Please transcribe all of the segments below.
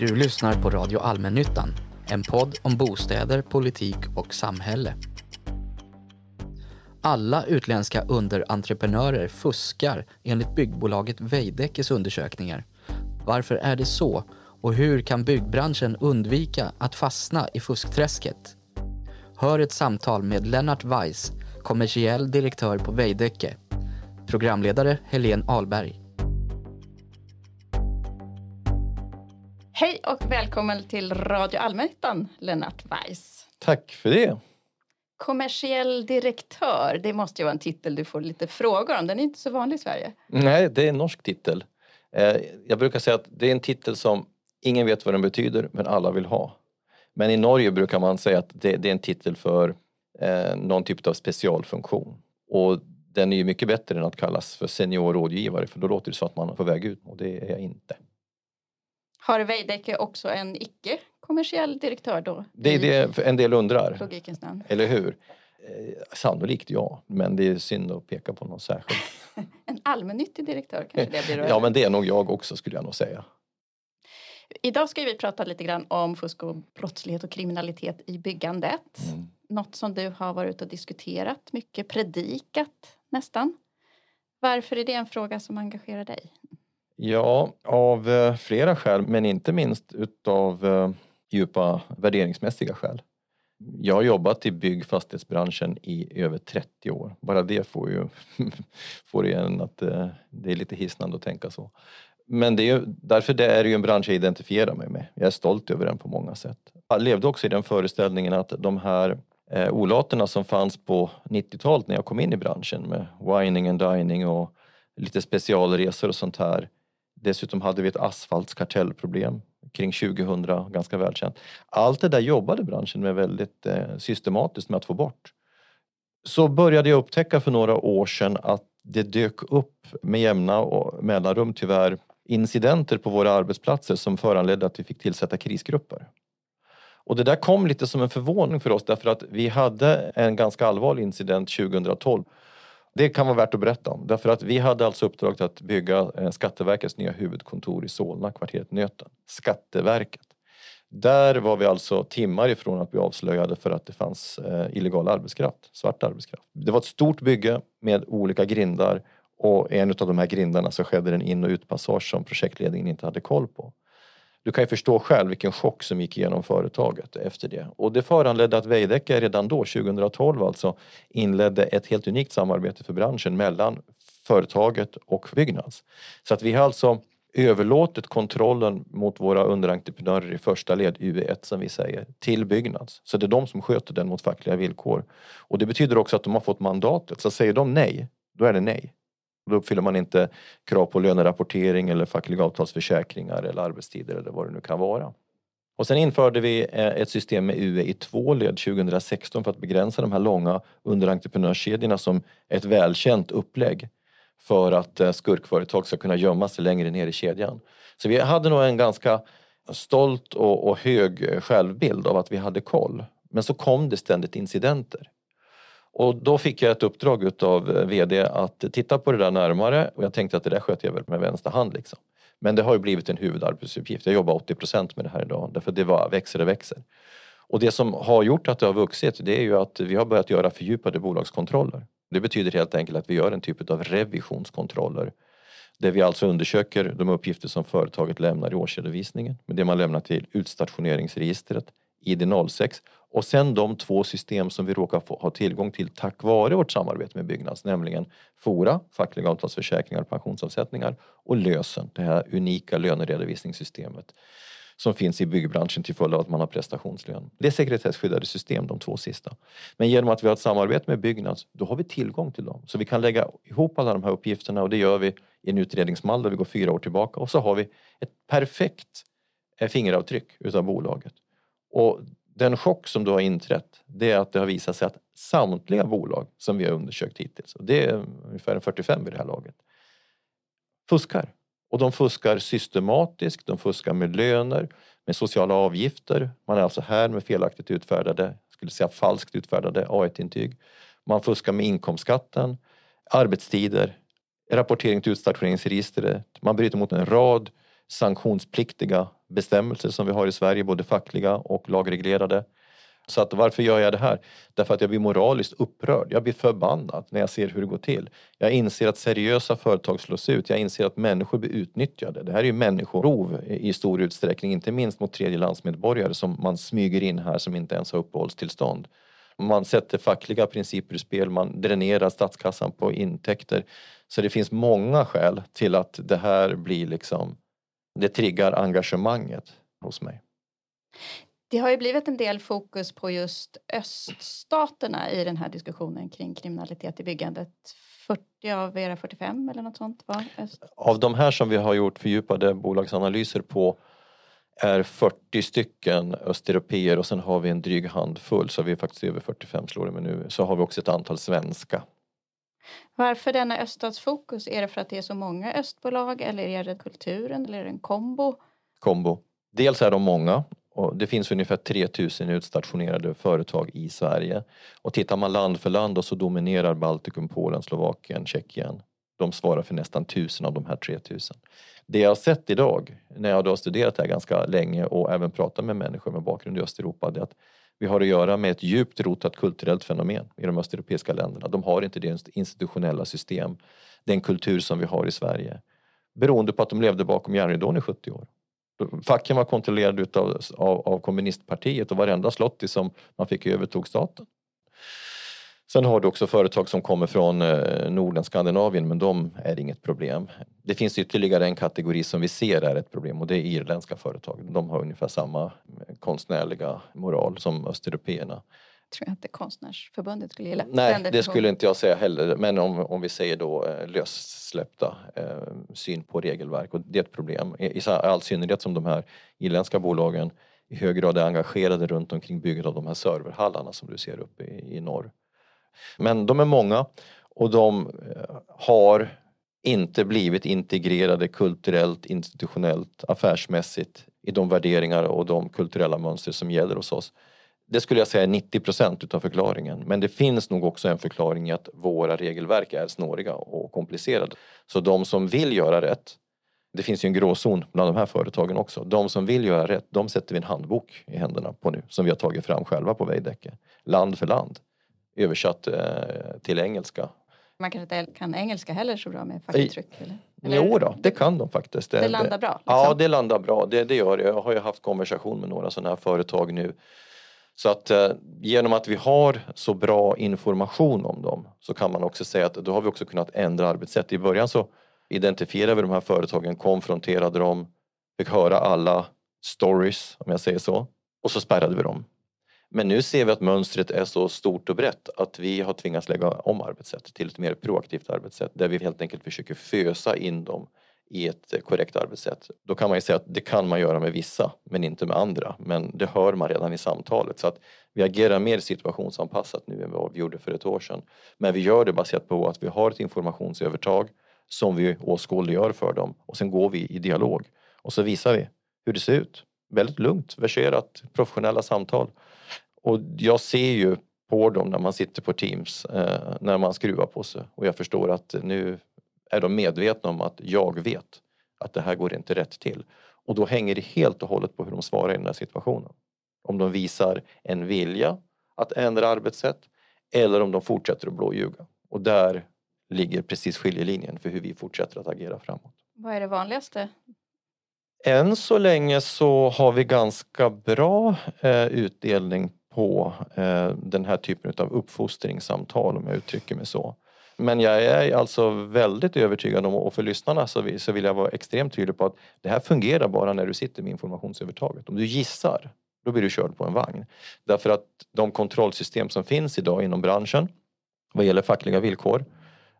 Du lyssnar på Radio Allmännyttan, en podd om bostäder, politik och samhälle. Alla utländska underentreprenörer fuskar enligt byggbolaget Veidekkes undersökningar. Varför är det så? Och hur kan byggbranschen undvika att fastna i fuskträsket? Hör ett samtal med Lennart Weiss, kommersiell direktör på Veidekke. Programledare Helene Ahlberg. Hej och välkommen till Radio Allmännyttan, Lennart Weiss. Tack för det. Kommersiell direktör, det måste ju vara en titel du får lite frågor om. Den är inte så vanlig i Sverige. Nej, det är en norsk titel. Eh, jag brukar säga att det är en titel som ingen vet vad den betyder, men alla vill ha. Men i Norge brukar man säga att det, det är en titel för eh, någon typ av specialfunktion. Och den är ju mycket bättre än att kallas för senior rådgivare för då låter det så att man är på väg ut och det är jag inte. Har Veidekke också en icke kommersiell direktör då? Det är det en del undrar. Logikens namn. Eller hur? Eh, sannolikt ja, men det är synd att peka på någon särskild. en allmännyttig direktör kanske det blir då? ja, men det är nog jag också skulle jag nog säga. Idag ska vi prata lite grann om fusk och brottslighet och kriminalitet i byggandet. Mm. Något som du har varit ute och diskuterat mycket, predikat nästan. Varför är det en fråga som engagerar dig? Ja, av eh, flera skäl, men inte minst utav eh, djupa värderingsmässiga skäl. Jag har jobbat i bygg fastighetsbranschen i över 30 år. Bara det får ju får en att eh, det är lite hisnande att tänka så. Men det är, därför det är det ju en bransch jag identifierar mig med. Jag är stolt över den på många sätt. Jag levde också i den föreställningen att de här eh, olaterna som fanns på 90-talet när jag kom in i branschen med wining and dining och lite specialresor och sånt här. Dessutom hade vi ett asfaltskartellproblem kring 2000, ganska välkänt. Allt det där jobbade branschen med väldigt eh, systematiskt med att få bort. Så började jag upptäcka för några år sedan att det dök upp med jämna mellanrum tyvärr incidenter på våra arbetsplatser som föranledde att vi fick tillsätta krisgrupper. Och det där kom lite som en förvåning för oss därför att vi hade en ganska allvarlig incident 2012. Det kan vara värt att berätta om därför att vi hade alltså uppdraget att bygga eh, Skatteverkets nya huvudkontor i Solna, kvarteret Nöten. Skatteverket. Där var vi alltså timmar ifrån att bli avslöjade för att det fanns eh, illegal arbetskraft, svart arbetskraft. Det var ett stort bygge med olika grindar och en av de här grindarna så skedde en in och utpassage som projektledningen inte hade koll på. Du kan ju förstå själv vilken chock som gick igenom företaget efter det. Och det föranledde att Veidekke redan då, 2012 alltså, inledde ett helt unikt samarbete för branschen mellan företaget och Byggnads. Så att vi har alltså överlåtit kontrollen mot våra underentreprenörer i första led, UE1 som vi säger, till Byggnads. Så det är de som sköter den mot fackliga villkor. Och det betyder också att de har fått mandatet. Så säger de nej, då är det nej. Då uppfyller man inte krav på lönerapportering eller fackliga avtalsförsäkringar eller arbetstider eller vad det nu kan vara. Och sen införde vi eh, ett system med UE i två led 2016 för att begränsa de här långa underentreprenörskedjorna som ett välkänt upplägg för att eh, skurkföretag ska kunna gömma sig längre ner i kedjan. Så vi hade nog en ganska stolt och, och hög eh, självbild av att vi hade koll. Men så kom det ständigt incidenter. Och då fick jag ett uppdrag utav eh, VD att titta på det där närmare och jag tänkte att det där sköter jag väl med vänster hand liksom. Men det har ju blivit en huvudarbetsuppgift. Jag jobbar 80 procent med det här idag därför det var, växer och växer. Och det som har gjort att det har vuxit det är ju att vi har börjat göra fördjupade bolagskontroller. Det betyder helt enkelt att vi gör en typ av revisionskontroller där vi alltså undersöker de uppgifter som företaget lämnar i årsredovisningen med det man lämnar till utstationeringsregistret, ID06 och sen de två system som vi råkar få, ha tillgång till tack vare vårt samarbete med Byggnads, nämligen FORA, fackliga avtalsförsäkringar och pensionsavsättningar och LÖSEN, det här unika löneredovisningssystemet som finns i byggbranschen till följd av att man har prestationslön. Det är sekretesskyddade system, de två sista. Men genom att vi har ett samarbete med Byggnads, då har vi tillgång till dem. Så vi kan lägga ihop alla de här uppgifterna och det gör vi i en utredningsmall där vi går fyra år tillbaka och så har vi ett perfekt eh, fingeravtryck utav bolaget. Och den chock som då har inträtt det är att det har visat sig att samtliga bolag som vi har undersökt hittills, och det är ungefär 45 vid det här laget, fuskar. Och de fuskar systematiskt, de fuskar med löner, med sociala avgifter. Man är alltså här med felaktigt utfärdade, skulle säga falskt utfärdade A1-intyg. Man fuskar med inkomstskatten, arbetstider, rapportering till utstationeringsregistret. Man bryter mot en rad sanktionspliktiga bestämmelser som vi har i Sverige, både fackliga och lagreglerade. Så att varför gör jag det här? Därför att jag blir moraliskt upprörd. Jag blir förbannad när jag ser hur det går till. Jag inser att seriösa företag slås ut. Jag inser att människor blir utnyttjade. Det här är ju människorov i stor utsträckning, inte minst mot tredjelandsmedborgare som man smyger in här som inte ens har uppehållstillstånd. Man sätter fackliga principer i spel, man dränerar statskassan på intäkter. Så det finns många skäl till att det här blir liksom, det triggar engagemanget hos mig. Det har ju blivit en del fokus på just öststaterna i den här diskussionen kring kriminalitet i byggandet. 40 av era 45 eller något sånt var öst. Av de här som vi har gjort fördjupade bolagsanalyser på är 40 stycken östeuropeer och sen har vi en dryg handfull så vi är faktiskt över 45 slår det mig nu. Så har vi också ett antal svenska. Varför denna öststatsfokus? Är det för att det är så många östbolag eller är det kulturen eller är det en kombo? Kombo. Dels är de många och det finns ungefär 3000 utstationerade företag i Sverige. Och tittar man land för land så dominerar Baltikum, Polen, Slovakien, Tjeckien. De svarar för nästan 1000 av de här 3000. Det jag har sett idag, när jag har studerat det här ganska länge och även pratat med människor med bakgrund i Östeuropa, det är att vi har att göra med ett djupt rotat kulturellt fenomen i de östeuropeiska länderna. De har inte det institutionella system, den kultur som vi har i Sverige. Beroende på att de levde bakom järnridån i 70 år. Facken var kontrollerade utav, av, av kommunistpartiet och varenda slott som man fick övertog staten. Sen har du också företag som kommer från eh, Norden, Skandinavien, men de är inget problem. Det finns ytterligare en kategori som vi ser är ett problem och det är irländska företag. De har ungefär samma eh, konstnärliga moral som östeuropeerna tror jag inte Konstnärsförbundet skulle gilla. Nej, det skulle inte jag säga heller. Men om, om vi säger då eh, lössläppta eh, syn på regelverk och det är ett problem. I, i all synnerhet som de här irländska bolagen i hög grad är engagerade runt omkring bygget av de här serverhallarna som du ser uppe i, i norr. Men de är många och de eh, har inte blivit integrerade kulturellt, institutionellt, affärsmässigt i de värderingar och de kulturella mönster som gäller hos oss. Det skulle jag säga är 90 procent utav förklaringen. Men det finns nog också en förklaring i att våra regelverk är snåriga och komplicerade. Så de som vill göra rätt, det finns ju en gråzon bland de här företagen också. De som vill göra rätt, de sätter vi en handbok i händerna på nu som vi har tagit fram själva på Veidekke. Land för land. Översatt eh, till engelska. Man kanske inte kan engelska heller så bra med facktryck? Eller? Eller? Jo då, det kan de faktiskt. Det, det landar bra? Liksom. Ja, det landar bra. Det, det gör det. Jag har ju haft konversation med några sådana här företag nu så att eh, genom att vi har så bra information om dem så kan man också säga att då har vi också kunnat ändra arbetssätt. I början så identifierade vi de här företagen, konfronterade dem, fick höra alla stories om jag säger så och så spärrade vi dem. Men nu ser vi att mönstret är så stort och brett att vi har tvingats lägga om arbetssätt till ett mer proaktivt arbetssätt där vi helt enkelt försöker fösa in dem i ett korrekt arbetssätt. Då kan man ju säga att det kan man göra med vissa men inte med andra. Men det hör man redan i samtalet så att vi agerar mer situationsanpassat nu än vad vi gjorde för ett år sedan. Men vi gör det baserat på att vi har ett informationsövertag som vi åskådliggör för dem och sen går vi i dialog och så visar vi hur det ser ut. Väldigt lugnt, verserat, professionella samtal. Och jag ser ju på dem när man sitter på Teams, eh, när man skruvar på sig och jag förstår att nu är de medvetna om att jag vet att det här går inte rätt till. Och då hänger det helt och hållet på hur de svarar i den här situationen. Om de visar en vilja att ändra arbetssätt eller om de fortsätter att blåljuga. Och där ligger precis skiljelinjen för hur vi fortsätter att agera framåt. Vad är det vanligaste? Än så länge så har vi ganska bra eh, utdelning på eh, den här typen av uppfostringssamtal om jag uttrycker mig så. Men jag är alltså väldigt övertygad om, och för lyssnarna så vill, så vill jag vara extremt tydlig på att det här fungerar bara när du sitter med informationsövertaget. Om du gissar, då blir du körd på en vagn. Därför att de kontrollsystem som finns idag inom branschen vad gäller fackliga villkor,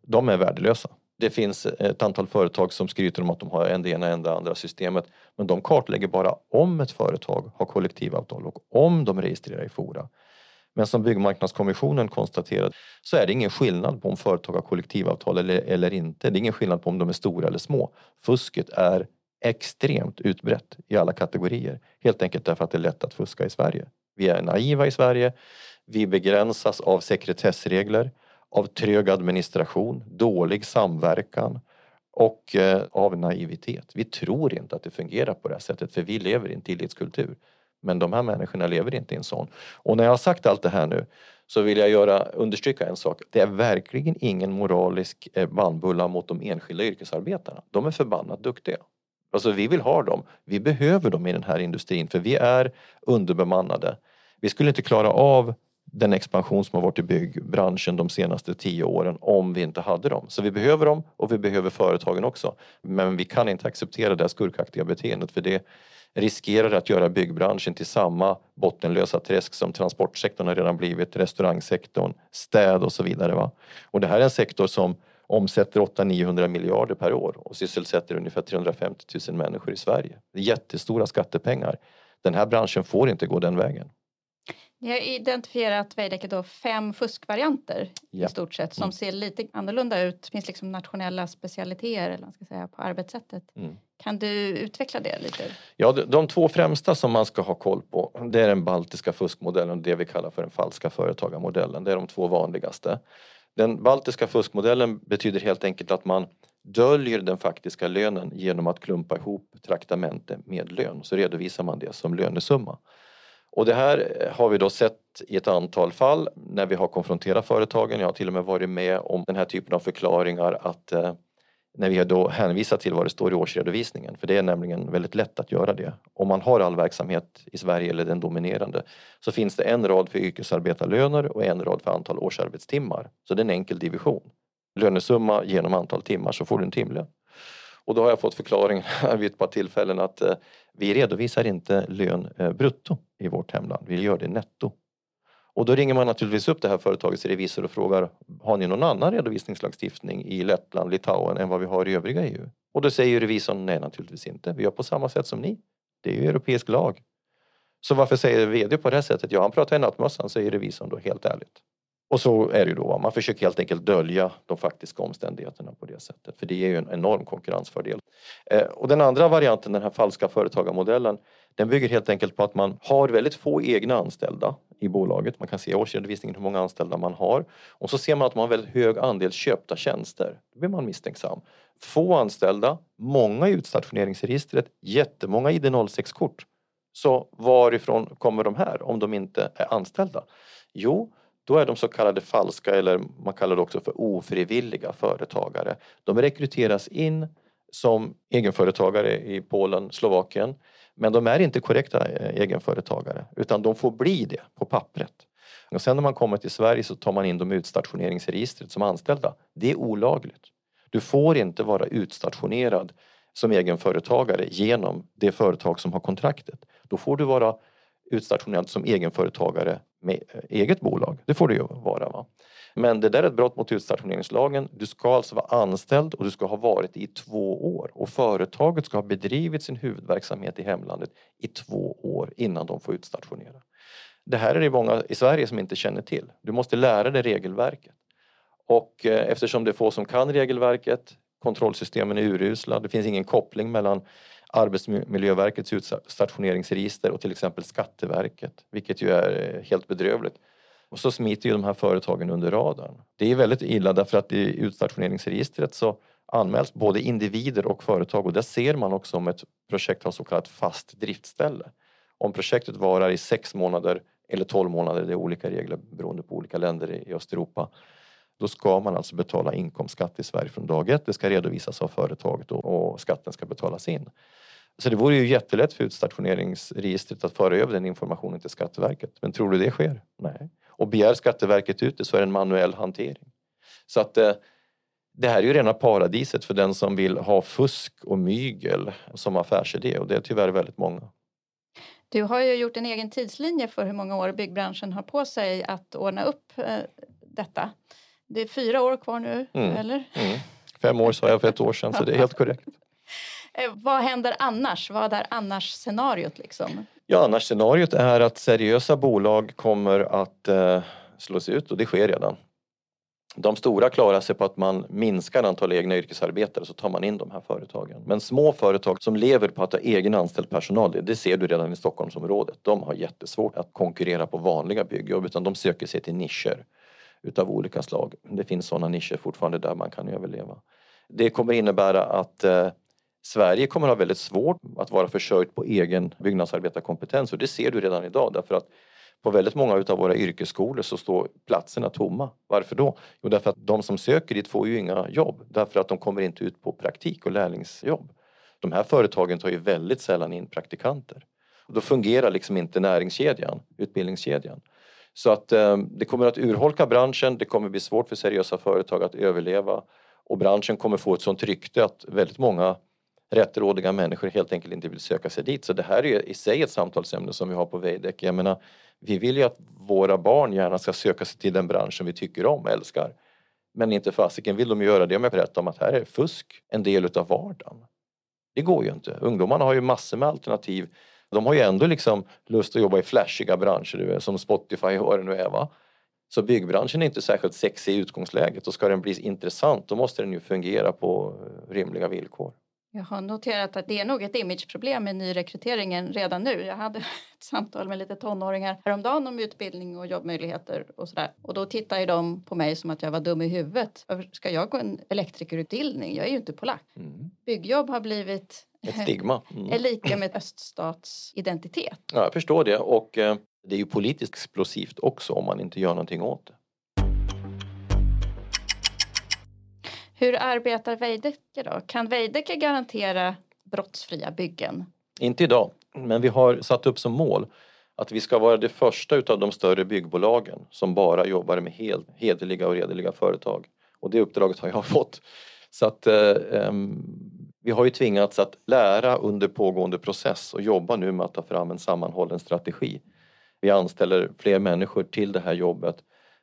de är värdelösa. Det finns ett antal företag som skryter om att de har en det ena en det andra systemet. Men de kartlägger bara om ett företag har kollektivavtal och om de registrerar i Fora. Men som Byggmarknadskommissionen konstaterade så är det ingen skillnad på om företag har kollektivavtal eller, eller inte. Det är ingen skillnad på om de är stora eller små. Fusket är extremt utbrett i alla kategorier. Helt enkelt därför att det är lätt att fuska i Sverige. Vi är naiva i Sverige. Vi begränsas av sekretessregler, av trög administration, dålig samverkan och eh, av naivitet. Vi tror inte att det fungerar på det här sättet för vi lever i en tillitskultur. Men de här människorna lever inte i en sån. Och när jag har sagt allt det här nu så vill jag göra, understryka en sak. Det är verkligen ingen moralisk eh, bandbulla mot de enskilda yrkesarbetarna. De är förbannat duktiga. Alltså vi vill ha dem. Vi behöver dem i den här industrin för vi är underbemannade. Vi skulle inte klara av den expansion som har varit i byggbranschen de senaste tio åren om vi inte hade dem. Så vi behöver dem och vi behöver företagen också. Men vi kan inte acceptera det här skurkaktiga beteendet för det riskerar att göra byggbranschen till samma bottenlösa träsk som transportsektorn har redan blivit, restaurangsektorn, städ och så vidare. Va? Och det här är en sektor som omsätter 800-900 miljarder per år och sysselsätter ungefär 350 000 människor i Sverige. Det är jättestora skattepengar. Den här branschen får inte gå den vägen. Ni har identifierat Veidekke då fem fuskvarianter ja. i stort sett som mm. ser lite annorlunda ut. Det finns liksom nationella specialiteter eller man ska säga, på arbetssättet. Mm. Kan du utveckla det lite? Ja, de, de, två främsta som man ska ha koll på det är den baltiska fuskmodellen och det vi kallar för den falska företagarmodellen. Det är de två vanligaste. Den baltiska fuskmodellen betyder helt enkelt att man döljer den faktiska lönen genom att klumpa ihop traktamente med lön. Så redovisar man det som lönesumma. Och det här eh, har vi då sett i ett antal fall när vi har konfronterat företagen. Jag har till och med varit med om den här typen av förklaringar att eh, när vi har då hänvisat till vad det står i årsredovisningen, för det är nämligen väldigt lätt att göra det. Om man har all verksamhet i Sverige eller den dominerande så finns det en rad för yrkesarbetarlöner och en rad för antal årsarbetstimmar. Så det är en enkel division. Lönesumma genom antal timmar så får du en timlön. Och då har jag fått förklaringen vid ett par tillfällen att eh, vi redovisar inte lön eh, brutto i vårt hemland, vi gör det netto. Och då ringer man naturligtvis upp det här företagets revisor och frågar har ni någon annan redovisningslagstiftning i Lettland, Litauen än vad vi har i övriga EU? Och då säger revisorn nej naturligtvis inte, vi gör på samma sätt som ni. Det är ju europeisk lag. Så varför säger VD på det här sättet? Ja, han pratar i nattmössan, säger revisorn då helt ärligt. Och så är det ju då, man försöker helt enkelt dölja de faktiska omständigheterna på det sättet. För det ger ju en enorm konkurrensfördel. Eh, och den andra varianten, den här falska företagarmodellen, den bygger helt enkelt på att man har väldigt få egna anställda i bolaget. Man kan se i årsredovisningen hur många anställda man har. Och så ser man att man har väldigt hög andel köpta tjänster. Då blir man misstänksam. Få anställda, många i utstationeringsregistret, jättemånga ID06-kort. Så varifrån kommer de här om de inte är anställda? Jo, då är de så kallade falska eller man kallar det också för ofrivilliga företagare. De rekryteras in som egenföretagare i Polen, Slovakien. Men de är inte korrekta eh, egenföretagare utan de får bli det på pappret. Och sen när man kommer till Sverige så tar man in dem i utstationeringsregistret som anställda. Det är olagligt. Du får inte vara utstationerad som egenföretagare genom det företag som har kontraktet. Då får du vara utstationerad som egenföretagare med eh, eget bolag. Det får det ju vara. Va? Men det där är ett brott mot utstationeringslagen. Du ska alltså vara anställd och du ska ha varit i två år och företaget ska ha bedrivit sin huvudverksamhet i hemlandet i två år innan de får utstationera. Det här är det många i Sverige som inte känner till. Du måste lära dig regelverket. Och eh, eftersom det är få som kan regelverket, kontrollsystemen är urusla, det finns ingen koppling mellan Arbetsmiljöverkets utstationeringsregister och till exempel Skatteverket, vilket ju är eh, helt bedrövligt. Och så smiter ju de här företagen under radarn. Det är väldigt illa därför att i utstationeringsregistret så anmäls både individer och företag och där ser man också om ett projekt har så kallat fast driftställe. Om projektet varar i sex månader eller tolv månader, det är olika regler beroende på olika länder i Östeuropa, då ska man alltså betala inkomstskatt i Sverige från dag ett. Det ska redovisas av företaget och skatten ska betalas in. Så det vore ju jättelätt för utstationeringsregistret att föra över den informationen till Skatteverket. Men tror du det sker? Nej. Och begär Skatteverket ut det så är det en manuell hantering. Så att eh, det här är ju rena paradiset för den som vill ha fusk och mygel som affärsidé och det är tyvärr väldigt många. Du har ju gjort en egen tidslinje för hur många år byggbranschen har på sig att ordna upp eh, detta. Det är fyra år kvar nu, mm. eller? Mm. Fem år sa jag för ett år sedan, så det är helt korrekt. Eh, vad händer annars? Vad är annars scenariot? Liksom? Ja, annars scenariot är att seriösa bolag kommer att eh, slås ut och det sker redan. De stora klarar sig på att man minskar antal egna yrkesarbetare så tar man in de här företagen. Men små företag som lever på att ha egen anställd personal, det, det ser du redan i Stockholmsområdet. De har jättesvårt att konkurrera på vanliga byggjobb utan de söker sig till nischer utav olika slag. Det finns sådana nischer fortfarande där man kan överleva. Det kommer innebära att eh, Sverige kommer ha väldigt svårt att vara försörjt på egen byggnadsarbetarkompetens och det ser du redan idag därför att på väldigt många av våra yrkesskolor så står platserna tomma. Varför då? Jo, därför att de som söker dit får ju inga jobb därför att de kommer inte ut på praktik och lärlingsjobb. De här företagen tar ju väldigt sällan in praktikanter. Och då fungerar liksom inte näringskedjan, utbildningskedjan. Så att eh, det kommer att urholka branschen, det kommer bli svårt för seriösa företag att överleva och branschen kommer få ett sånt rykte att väldigt många rättrådiga människor helt enkelt inte vill söka sig dit. Så det här är i sig ett samtalsämne som vi har på Veidekke. Jag menar, vi vill ju att våra barn gärna ska söka sig till den branschen vi tycker om och älskar. Men inte fasiken vill de göra det om jag berättar om att här är fusk en del utav vardagen. Det går ju inte. Ungdomarna har ju massor med alternativ. De har ju ändå liksom lust att jobba i flashiga branscher som Spotify och vad det nu är. Va? Så byggbranschen är inte särskilt sexig i utgångsläget och ska den bli intressant då måste den ju fungera på rimliga villkor. Jag har noterat att det är nog ett imageproblem med nyrekryteringen redan nu. Jag hade ett samtal med lite tonåringar häromdagen om utbildning och jobbmöjligheter och sådär. Och då tittar ju de på mig som att jag var dum i huvudet. Ska jag gå en elektrikerutbildning? Jag är ju inte polack. Mm. Byggjobb har blivit ett stigma. Mm. är lika med öststatsidentitet. Ja, jag förstår det och eh, det är ju politiskt explosivt också om man inte gör någonting åt det. Hur arbetar Veidekke då? Kan Veidekke garantera brottsfria byggen? Inte idag, men vi har satt upp som mål att vi ska vara det första utav de större byggbolagen som bara jobbar med helt hederliga och redliga företag. Och det uppdraget har jag fått. Så att eh, vi har ju tvingats att lära under pågående process och jobba nu med att ta fram en sammanhållen strategi. Vi anställer fler människor till det här jobbet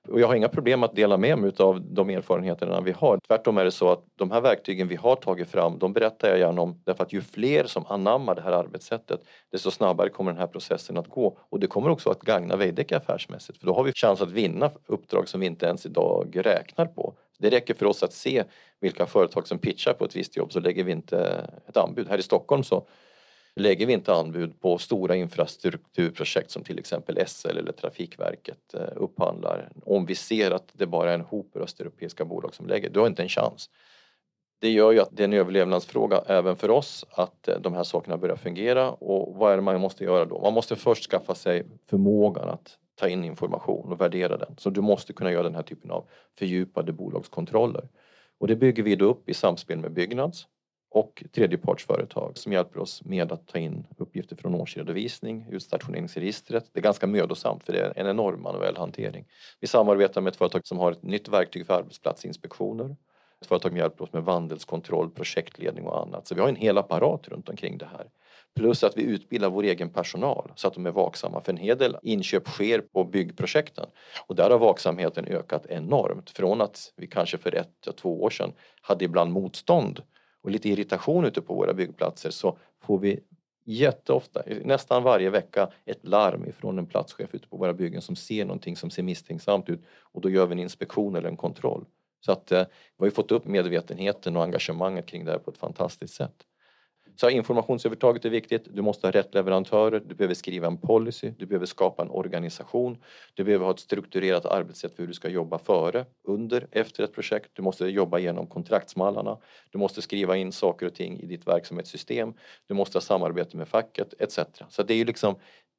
och jag har inga problem att dela med mig av de erfarenheterna vi har. Tvärtom är det så att de här verktygen vi har tagit fram, de berättar jag gärna om därför att ju fler som anammar det här arbetssättet desto snabbare kommer den här processen att gå. Och det kommer också att gagna Veidekke affärsmässigt för då har vi chans att vinna uppdrag som vi inte ens idag räknar på. Det räcker för oss att se vilka företag som pitchar på ett visst jobb så lägger vi inte ett anbud. Här i Stockholm så lägger vi inte anbud på stora infrastrukturprojekt som till exempel SL eller Trafikverket eh, upphandlar om vi ser att det bara är en hop östeuropeiska bolag som lägger, du har inte en chans. Det gör ju att det är en överlevnadsfråga även för oss att eh, de här sakerna börjar fungera och vad är det man måste göra då? Man måste först skaffa sig förmågan att ta in information och värdera den. Så du måste kunna göra den här typen av fördjupade bolagskontroller. Och det bygger vi då upp i samspel med Byggnads och tredjepartsföretag som hjälper oss med att ta in uppgifter från årsredovisning, utstationeringsregistret. Det är ganska mödosamt för det är en enorm manuell hantering. Vi samarbetar med ett företag som har ett nytt verktyg för arbetsplatsinspektioner. Ett företag som hjälper oss med vandelskontroll, projektledning och annat. Så vi har en hel apparat runt omkring det här. Plus att vi utbildar vår egen personal så att de är vaksamma. För en hel del inköp sker på byggprojekten. Och där har vaksamheten ökat enormt. Från att vi kanske för ett, två år sedan hade ibland motstånd och lite irritation ute på våra byggplatser så får vi jätteofta, nästan varje vecka, ett larm ifrån en platschef ute på våra byggen som ser någonting som ser misstänksamt ut och då gör vi en inspektion eller en kontroll. Så att eh, vi har ju fått upp medvetenheten och engagemanget kring det här på ett fantastiskt sätt. Så informationsövertaget är viktigt. Du måste ha rätt leverantörer. Du behöver skriva en policy. Du behöver skapa en organisation. Du behöver ha ett strukturerat arbetssätt för hur du ska jobba före, under, efter ett projekt. Du måste jobba igenom kontraktsmallarna. Du måste skriva in saker och ting i ditt verksamhetssystem. Du måste ha samarbete med facket etc. Så det är ju liksom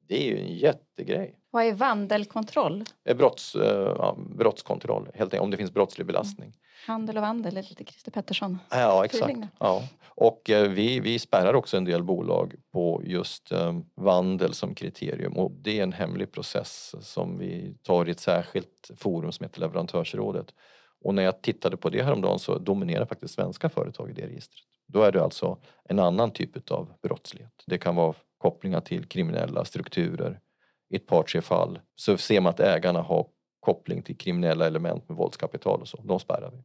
det är ju en jättegrej. Vad är vandelkontroll? Brotts, eh, ja, brottskontroll, helt enkelt, om det finns brottslig belastning. Handel och vandel är lite Christer Pettersson. Ja, exakt. Ja. Och eh, vi, vi spärrar också en del bolag på just vandel som kriterium och det är en hemlig process som vi tar i ett särskilt forum som heter Leverantörsrådet. Och när jag tittade på det häromdagen så dominerar faktiskt svenska företag i det registret. Då är det alltså en annan typ av brottslighet. Det kan vara kopplingar till kriminella strukturer. I ett par tre fall så ser man att ägarna har koppling till kriminella element med våldskapital och så. De spärrar vi.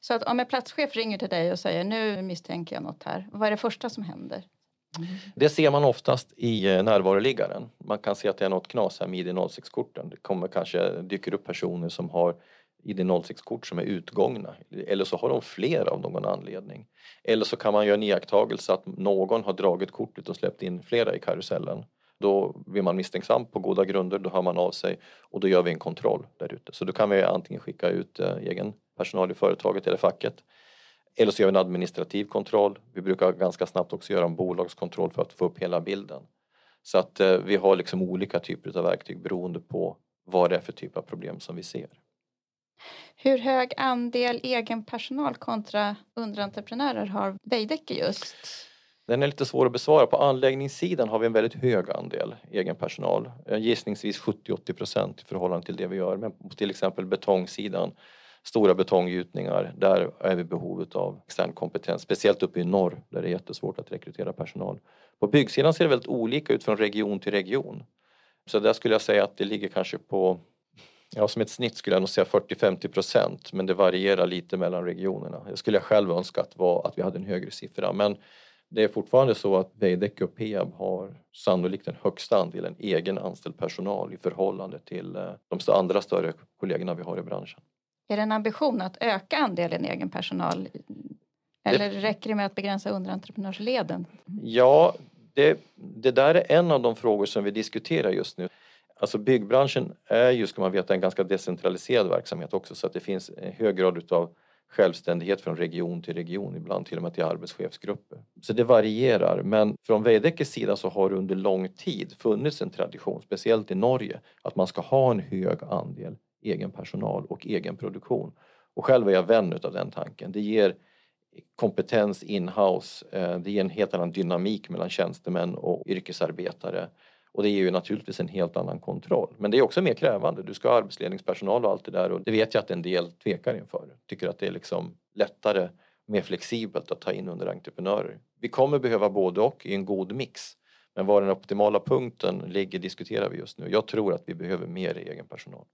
Så att om en platschef ringer till dig och säger nu misstänker jag något här, vad är det första som händer? Det ser man oftast i eh, närvaroliggaren. Man kan se att det är något knas här med ID06-korten. Det kommer kanske dyker upp personer som har ID06-kort som är utgångna eller så har de flera av någon anledning. Eller så kan man göra en iakttagelse att någon har dragit kortet och släppt in flera i karusellen. Då blir man misstänksam på goda grunder, då hör man av sig och då gör vi en kontroll där ute. Så då kan vi antingen skicka ut eh, egen personal i företaget eller facket Eller så gör vi en administrativ kontroll. Vi brukar ganska snabbt också göra en bolagskontroll för att få upp hela bilden. Så att eh, vi har liksom olika typer av verktyg beroende på vad det är för typ av problem som vi ser. Hur hög andel egen personal kontra underentreprenörer har Veidekke just? Den är lite svår att besvara. På anläggningssidan har vi en väldigt hög andel egen personal. Eh, gissningsvis 70-80 procent i förhållande till det vi gör. Men på till exempel betongsidan, stora betonggjutningar, där är vi behovet av extern kompetens. Speciellt uppe i norr där det är jättesvårt att rekrytera personal. På byggsidan ser det väldigt olika ut från region till region. Så där skulle jag säga att det ligger kanske på Ja, som ett snitt skulle jag nog säga 40-50 procent men det varierar lite mellan regionerna. Jag skulle själv önska att, var, att vi hade en högre siffra men det är fortfarande så att Veidekke och Peab har sannolikt den högsta andelen egen anställd personal i förhållande till eh, de andra större kollegorna vi har i branschen. Är det en ambition att öka andelen egen personal eller det... räcker det med att begränsa underentreprenörsleden? Ja, det, det där är en av de frågor som vi diskuterar just nu. Alltså byggbranschen är ju, ska man veta, en ganska decentraliserad verksamhet också så att det finns en hög grad utav självständighet från region till region, ibland till och med till arbetschefsgrupper. Så det varierar, men från Veidekkes sida så har det under lång tid funnits en tradition, speciellt i Norge, att man ska ha en hög andel egen personal och egen produktion. Och själv är jag vän av den tanken. Det ger kompetens in-house, eh, det ger en helt annan dynamik mellan tjänstemän och yrkesarbetare och det ger ju naturligtvis en helt annan kontroll. Men det är också mer krävande. Du ska ha arbetsledningspersonal och allt det där och det vet jag att en del tvekar inför. Tycker att det är liksom lättare, mer flexibelt att ta in under entreprenörer. Vi kommer behöva både och i en god mix. Men var den optimala punkten ligger diskuterar vi just nu. Jag tror att vi behöver mer egen personal.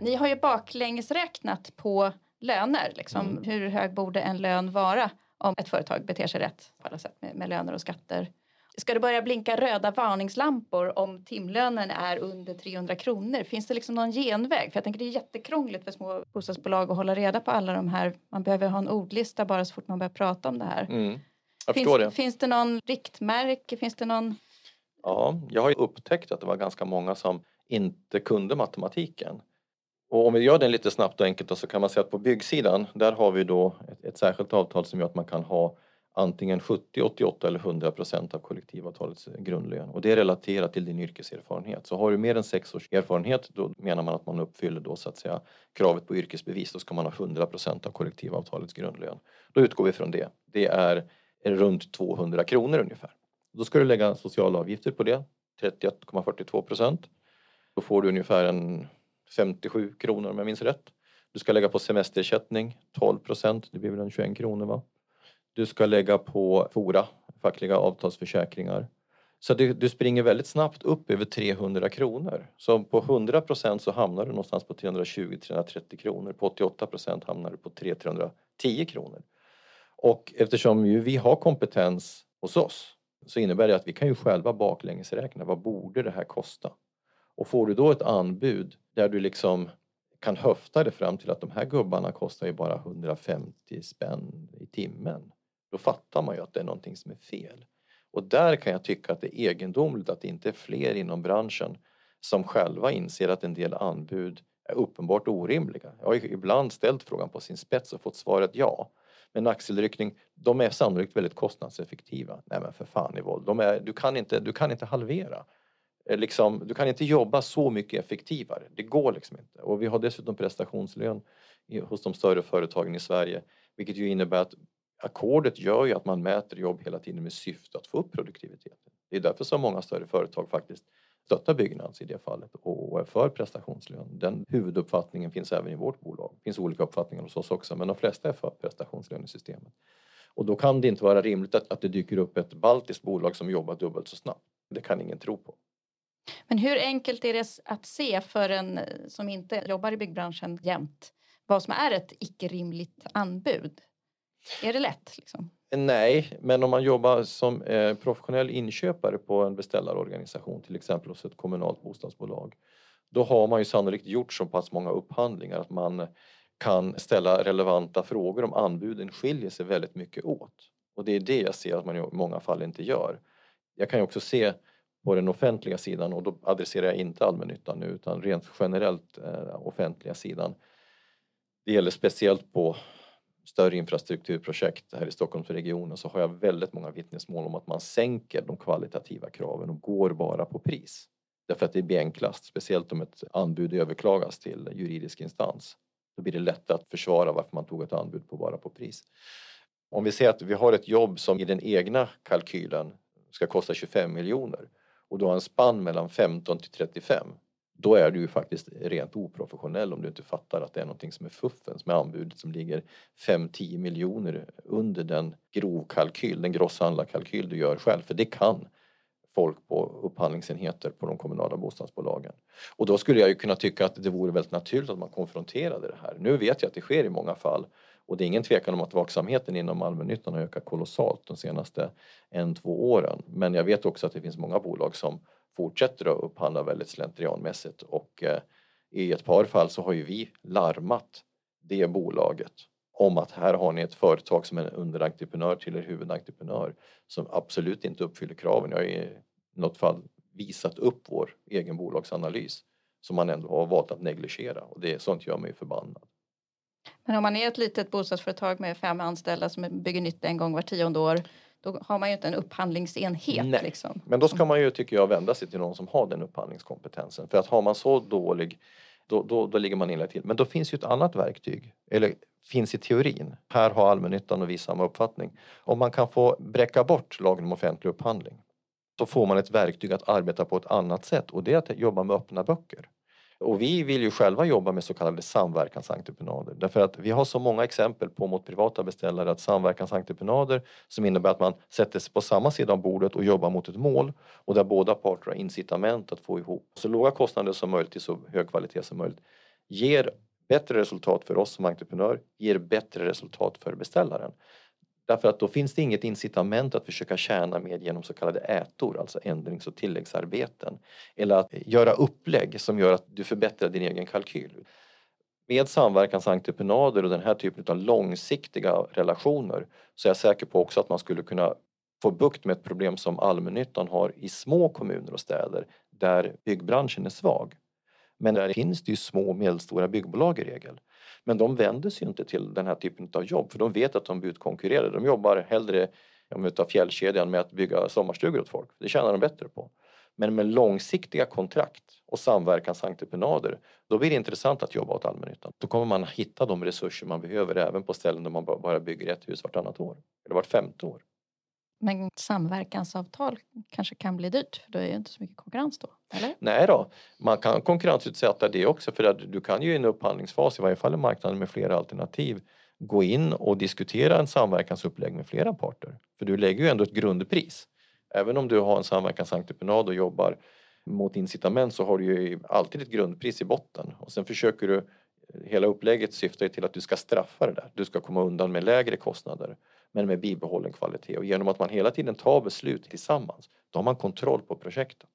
Ni har ju baklängesräknat på löner. Liksom. Mm. Hur hög borde en lön vara? Om ett företag beter sig rätt på alla sätt med, med löner och skatter. Ska det börja blinka röda varningslampor om timlönen är under 300 kronor? Finns det liksom någon genväg? För jag tänker det är jättekrångligt för små bostadsbolag att hålla reda på alla de här. Man behöver ha en ordlista bara så fort man börjar prata om det här. Mm. Jag finns, det. finns det någon riktmärke? Finns det någon? Ja, jag har ju upptäckt att det var ganska många som inte kunde matematiken. Och om vi gör den lite snabbt och enkelt då, så kan man säga att på byggsidan där har vi då ett, ett särskilt avtal som gör att man kan ha antingen 70, 88 eller 100 procent av kollektivavtalets grundlön och det är relaterat till din yrkeserfarenhet. Så har du mer än sex års erfarenhet då menar man att man uppfyller då så att säga kravet på yrkesbevis. Då ska man ha 100 procent av kollektivavtalets grundlön. Då utgår vi från det. Det är runt 200 kronor ungefär. Då ska du lägga sociala avgifter på det, 31,42 procent. Då får du ungefär en 57 kronor om jag minns rätt. Du ska lägga på semesterersättning 12 procent, det blir väl en 21 kronor va? Du ska lägga på FORA, fackliga avtalsförsäkringar. Så du, du springer väldigt snabbt upp över 300 kronor. Så på 100 procent så hamnar du någonstans på 320-330 kronor. På 88 procent hamnar du på 310 kronor. Och eftersom ju vi har kompetens hos oss så innebär det att vi kan ju själva baklängesräkna vad borde det här kosta? Och får du då ett anbud där du liksom kan höfta det fram till att de här gubbarna kostar ju bara 150 spänn i timmen. Då fattar man ju att det är någonting som är fel. Och där kan jag tycka att det är egendomligt att det inte är fler inom branschen som själva inser att en del anbud är uppenbart orimliga. Jag har ibland ställt frågan på sin spets och fått svaret ja. Men axelryckning, de är sannolikt väldigt kostnadseffektiva. Nej men för fan i våld, de är, du, kan inte, du kan inte halvera. Eh, liksom, du kan inte jobba så mycket effektivare. Det går liksom inte. Och vi har dessutom prestationslön hos de större företagen i Sverige vilket ju innebär att ackordet gör ju att man mäter jobb hela tiden med syfte att få upp produktiviteten. Det är därför som många större företag faktiskt stöttar Byggnads i det fallet och är för prestationslön. Den huvuduppfattningen finns även i vårt bolag. Det finns olika uppfattningar hos oss också men de flesta är för prestationslönesystemet. Och då kan det inte vara rimligt att, att det dyker upp ett baltiskt bolag som jobbar dubbelt så snabbt. Det kan ingen tro på. Men hur enkelt är det att se för en eh, som inte jobbar i byggbranschen jämt vad som är ett icke-rimligt anbud? Är det lätt? Liksom? Eh, nej, men om man jobbar som eh, professionell inköpare på en beställarorganisation, till exempel hos ett kommunalt bostadsbolag, då har man ju sannolikt gjort så pass många upphandlingar att man kan ställa relevanta frågor om anbuden skiljer sig väldigt mycket åt. Och det är det jag ser att man i många fall inte gör. Jag kan ju också se på den offentliga sidan och då adresserar jag inte allmännyttan nu utan rent generellt eh, offentliga sidan. Det gäller speciellt på större infrastrukturprojekt här i Stockholmsregionen så har jag väldigt många vittnesmål om att man sänker de kvalitativa kraven och går bara på pris. Därför att det blir enklast, speciellt om ett anbud överklagas till juridisk instans. Då blir det lättare att försvara varför man tog ett anbud på bara på pris. Om vi säger att vi har ett jobb som i den egna kalkylen ska kosta 25 miljoner och du har en spann mellan 15 till 35 då är du ju faktiskt rent oprofessionell om du inte fattar att det är någonting som är fuffens med anbudet som ligger 5-10 miljoner under den grovkalkyl, den grosshandlarkalkyl du gör själv. För det kan folk på upphandlingsenheter på de kommunala bostadsbolagen. Och då skulle jag ju kunna tycka att det vore väldigt naturligt att man konfronterade det här. Nu vet jag att det sker i många fall och det är ingen tvekan om att vaksamheten inom allmännyttan har ökat kolossalt de senaste en, två åren. Men jag vet också att det finns många bolag som fortsätter att upphandla väldigt slentrianmässigt och eh, i ett par fall så har ju vi larmat det bolaget om att här har ni ett företag som är underentreprenör till er huvudentreprenör som absolut inte uppfyller kraven. Jag har i något fall visat upp vår egen bolagsanalys som man ändå har valt att negligera och det sånt gör mig förbannad. Men om man är ett litet bostadsföretag med fem anställda som bygger nytt en gång var tionde år då har man ju inte en upphandlingsenhet. Nej, liksom. men då ska man ju tycker jag vända sig till någon som har den upphandlingskompetensen. För att har man så dålig då, då, då ligger man illa till. Men då finns ju ett annat verktyg, eller finns i teorin. Här har allmännyttan och vi samma uppfattning. Om man kan få bräcka bort lagen om offentlig upphandling så får man ett verktyg att arbeta på ett annat sätt och det är att jobba med öppna böcker. Och vi vill ju själva jobba med så kallade samverkansentreprenader därför att vi har så många exempel på mot privata beställare att samverkansentreprenader som innebär att man sätter sig på samma sida om bordet och jobbar mot ett mål och där båda parter har incitament att få ihop så låga kostnader som möjligt till så hög kvalitet som möjligt ger bättre resultat för oss som entreprenör, ger bättre resultat för beställaren. Därför att då finns det inget incitament att försöka tjäna mer genom så kallade ätor, alltså ändrings och tilläggsarbeten. Eller att göra upplägg som gör att du förbättrar din egen kalkyl. Med samverkansentreprenader och den här typen av långsiktiga relationer så är jag säker på också att man skulle kunna få bukt med ett problem som allmännyttan har i små kommuner och städer där byggbranschen är svag. Men där finns det ju små och medelstora byggbolag i regel. Men de vänder sig inte till den här typen av jobb för de vet att de blir utkonkurrerade. De jobbar hellre om vi tar fjällkedjan med att bygga sommarstugor åt folk. Det tjänar de bättre på. Men med långsiktiga kontrakt och samverkansentreprenader då blir det intressant att jobba åt allmännyttan. Då kommer man hitta de resurser man behöver även på ställen där man bara bygger ett hus vartannat år eller vart femte år. Men samverkansavtal kanske kan bli dyrt för då är det inte så mycket konkurrens då? Eller? Nej då, man kan konkurrensutsätta det också för att du kan ju i en upphandlingsfas, i varje fall i marknaden med flera alternativ, gå in och diskutera en samverkansupplägg med flera parter. För du lägger ju ändå ett grundpris. Även om du har en samverkansentreprenad och jobbar mot incitament så har du ju alltid ett grundpris i botten och sen försöker du Hela upplägget syftar ju till att du ska straffa det där. Du ska komma undan med lägre kostnader men med bibehållen kvalitet och genom att man hela tiden tar beslut tillsammans då har man kontroll på projektet.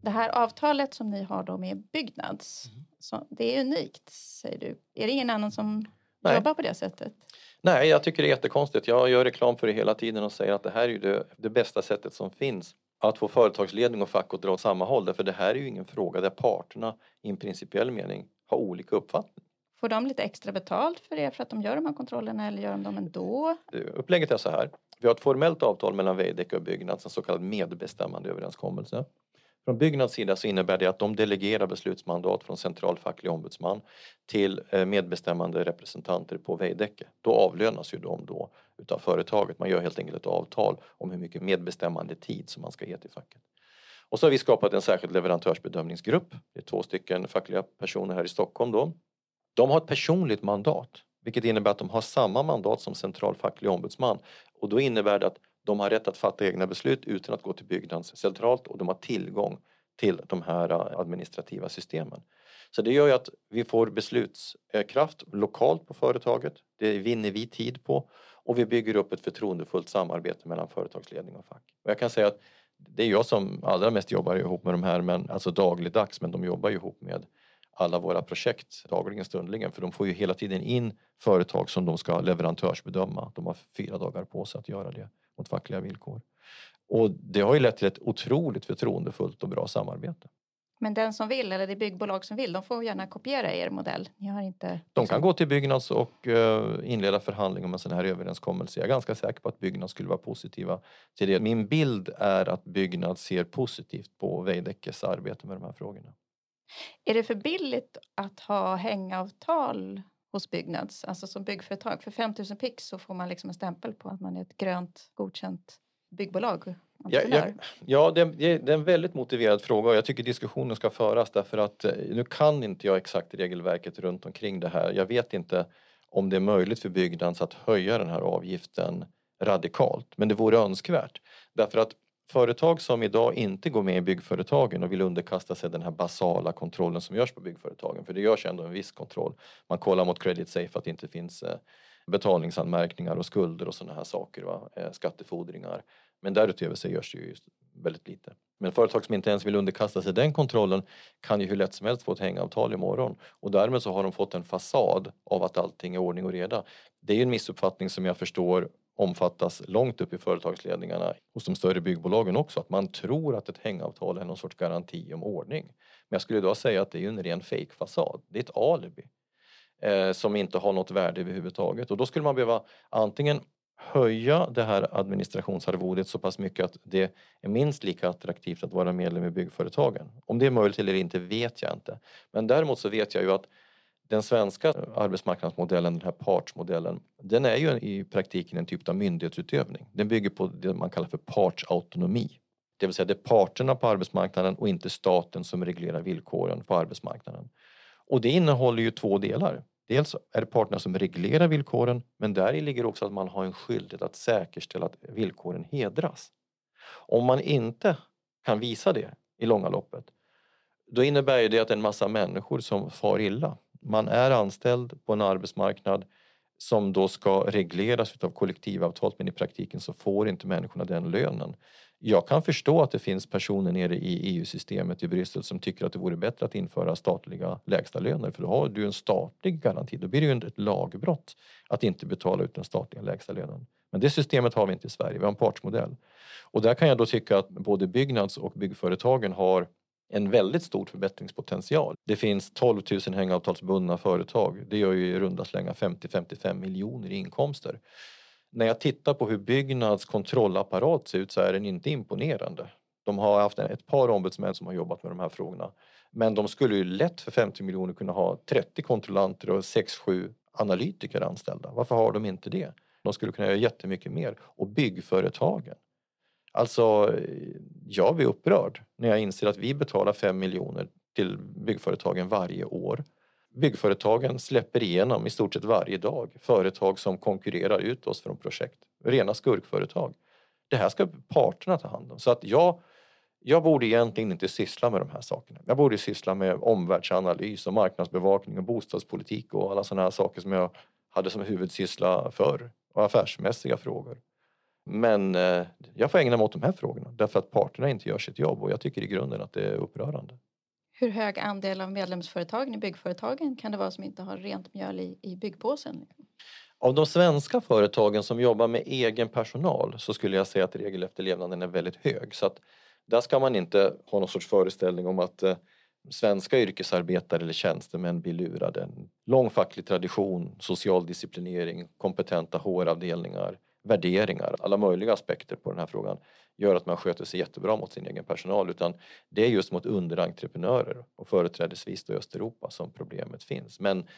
Det här avtalet som ni har då med Byggnads, mm. så det är unikt säger du. Är det ingen annan som Nej. jobbar på det sättet? Nej, jag tycker det är jättekonstigt. Jag gör reklam för det hela tiden och säger att det här är det, det bästa sättet som finns att få företagsledning och fack att dra åt samma håll. Därför det här är ju ingen fråga där parterna i en principiell mening har olika uppfattning. Får de lite extra betalt för det för att de gör de här kontrollerna eller gör de dem ändå? Eh, upplägget är så här. Vi har ett formellt avtal mellan Veidekke och Byggnads, en så kallad medbestämmande överenskommelse. Från Byggnads sida så innebär det att de delegerar beslutsmandat från central facklig ombudsman till eh, medbestämmande representanter på Veidekke. Då avlönas ju de då utav företaget. Man gör helt enkelt ett avtal om hur mycket medbestämmande tid som man ska ge till facket. Och så har vi skapat en särskild leverantörsbedömningsgrupp. Det är två stycken fackliga personer här i Stockholm då. De har ett personligt mandat, vilket innebär att de har samma mandat som central facklig ombudsman. Och då innebär det att de har rätt att fatta egna beslut utan att gå till Byggnads centralt och de har tillgång till de här eh, administrativa systemen. Så det gör ju att vi får beslutskraft lokalt på företaget. Det vinner vi tid på och vi bygger upp ett förtroendefullt samarbete mellan företagsledning och fack. Och jag kan säga att det är jag som allra mest jobbar ihop med de här, men, alltså dagligdags, men de jobbar ihop med alla våra projekt dagligen stundligen för de får ju hela tiden in företag som de ska leverantörsbedöma. De har fyra dagar på sig att göra det mot fackliga villkor. Och det har ju lett till ett otroligt förtroendefullt och bra samarbete. Men den som vill, eller det byggbolag som vill, de får gärna kopiera er modell. Ni har inte... De kan gå till Byggnads och uh, inleda förhandling om en sån här överenskommelse. Jag är ganska säker på att Byggnads skulle vara positiva till det. Min bild är att Byggnads ser positivt på Veidekkes arbete med de här frågorna. Är det för billigt att ha hängavtal hos Byggnads, alltså som byggföretag? För 5000 pix så får man liksom en stämpel på att man är ett grönt godkänt byggbolag. Ja, jag, ja det, det, är en väldigt motiverad fråga och jag tycker diskussionen ska föras därför att eh, nu kan inte jag exakt regelverket runt omkring det här. Jag vet inte om det är möjligt för Byggnads att höja den här avgiften radikalt men det vore önskvärt därför att företag som idag inte går med i byggföretagen och vill underkasta sig den här basala kontrollen som görs på byggföretagen, för det görs ändå en viss kontroll. Man kollar mot Credit Safe att det inte finns eh, betalningsanmärkningar och skulder och sådana här saker, va? Eh, skattefordringar. Men därutöver så görs det ju väldigt lite. Men företag som inte ens vill underkasta sig den kontrollen kan ju hur lätt som helst få ett hängavtal imorgon och därmed så har de fått en fasad av att allting är ordning och reda. Det är ju en missuppfattning som jag förstår omfattas långt upp i företagsledningarna hos de större byggbolagen också, att man tror att ett hängavtal är någon sorts garanti om ordning. Men jag skulle då säga att det är en ren fejkfasad. Det är ett alibi eh, som inte har något värde överhuvudtaget och då skulle man behöva antingen höja det här administrationsarvodet så pass mycket att det är minst lika attraktivt att vara medlem i byggföretagen. Om det är möjligt eller inte vet jag inte. Men däremot så vet jag ju att den svenska arbetsmarknadsmodellen, den här partsmodellen, den är ju i praktiken en typ av myndighetsutövning. Den bygger på det man kallar för partsautonomi. Det vill säga det är parterna på arbetsmarknaden och inte staten som reglerar villkoren på arbetsmarknaden. Och det innehåller ju två delar. Dels är det parterna som reglerar villkoren men där i ligger också att man har en skyldighet att säkerställa att villkoren hedras. Om man inte kan visa det i långa loppet då innebär det att en massa människor som far illa man är anställd på en arbetsmarknad som då ska regleras av kollektivavtal men i praktiken så får inte människorna den lönen. Jag kan förstå att det finns personer nere i EU-systemet i Bryssel som tycker att det vore bättre att införa statliga lägstalöner för då har du en statlig garanti. Då blir det ju ett lagbrott att inte betala ut den statliga lägstalönen. Men det systemet har vi inte i Sverige, vi har en partsmodell. Och där kan jag då tycka att både Byggnads och byggföretagen har en väldigt stor förbättringspotential. Det finns 12 000 hängavtalsbundna företag. Det gör ju i runda slänga 50-55 miljoner i inkomster. När jag tittar på hur Byggnads kontrollapparat ser ut så är den inte imponerande. De har haft ett par ombudsmän som har jobbat med de här frågorna. Men de skulle ju lätt för 50 miljoner kunna ha 30 kontrollanter och 6-7 analytiker anställda. Varför har de inte det? De skulle kunna göra jättemycket mer. Och byggföretagen Alltså, jag blir upprörd när jag inser att vi betalar 5 miljoner till byggföretagen varje år. Byggföretagen släpper igenom i stort sett varje dag företag som konkurrerar ut oss från projekt. Rena skurkföretag. Det här ska parterna ta hand om. Så att jag, jag borde egentligen inte syssla med de här sakerna. Jag borde syssla med omvärldsanalys och marknadsbevakning och bostadspolitik och alla sådana här saker som jag hade som huvudsyssla förr och affärsmässiga frågor. Men eh, jag får ägna mig åt de här frågorna därför att parterna inte gör sitt jobb och jag tycker i grunden att det är upprörande. Hur hög andel av medlemsföretagen i byggföretagen kan det vara som inte har rent mjöl i, i byggpåsen? Av de svenska företagen som jobbar med egen personal så skulle jag säga att regelefterlevnaden är väldigt hög. Så att där ska man inte ha någon sorts föreställning om att eh, svenska yrkesarbetare eller tjänstemän blir lurade. Lång facklig tradition, social disciplinering, kompetenta HR-avdelningar, värderingar, alla möjliga aspekter på den här frågan gör att man sköter sig jättebra mot sin egen personal utan det är just mot underentreprenörer och företrädesvis då i Östeuropa som problemet finns. Men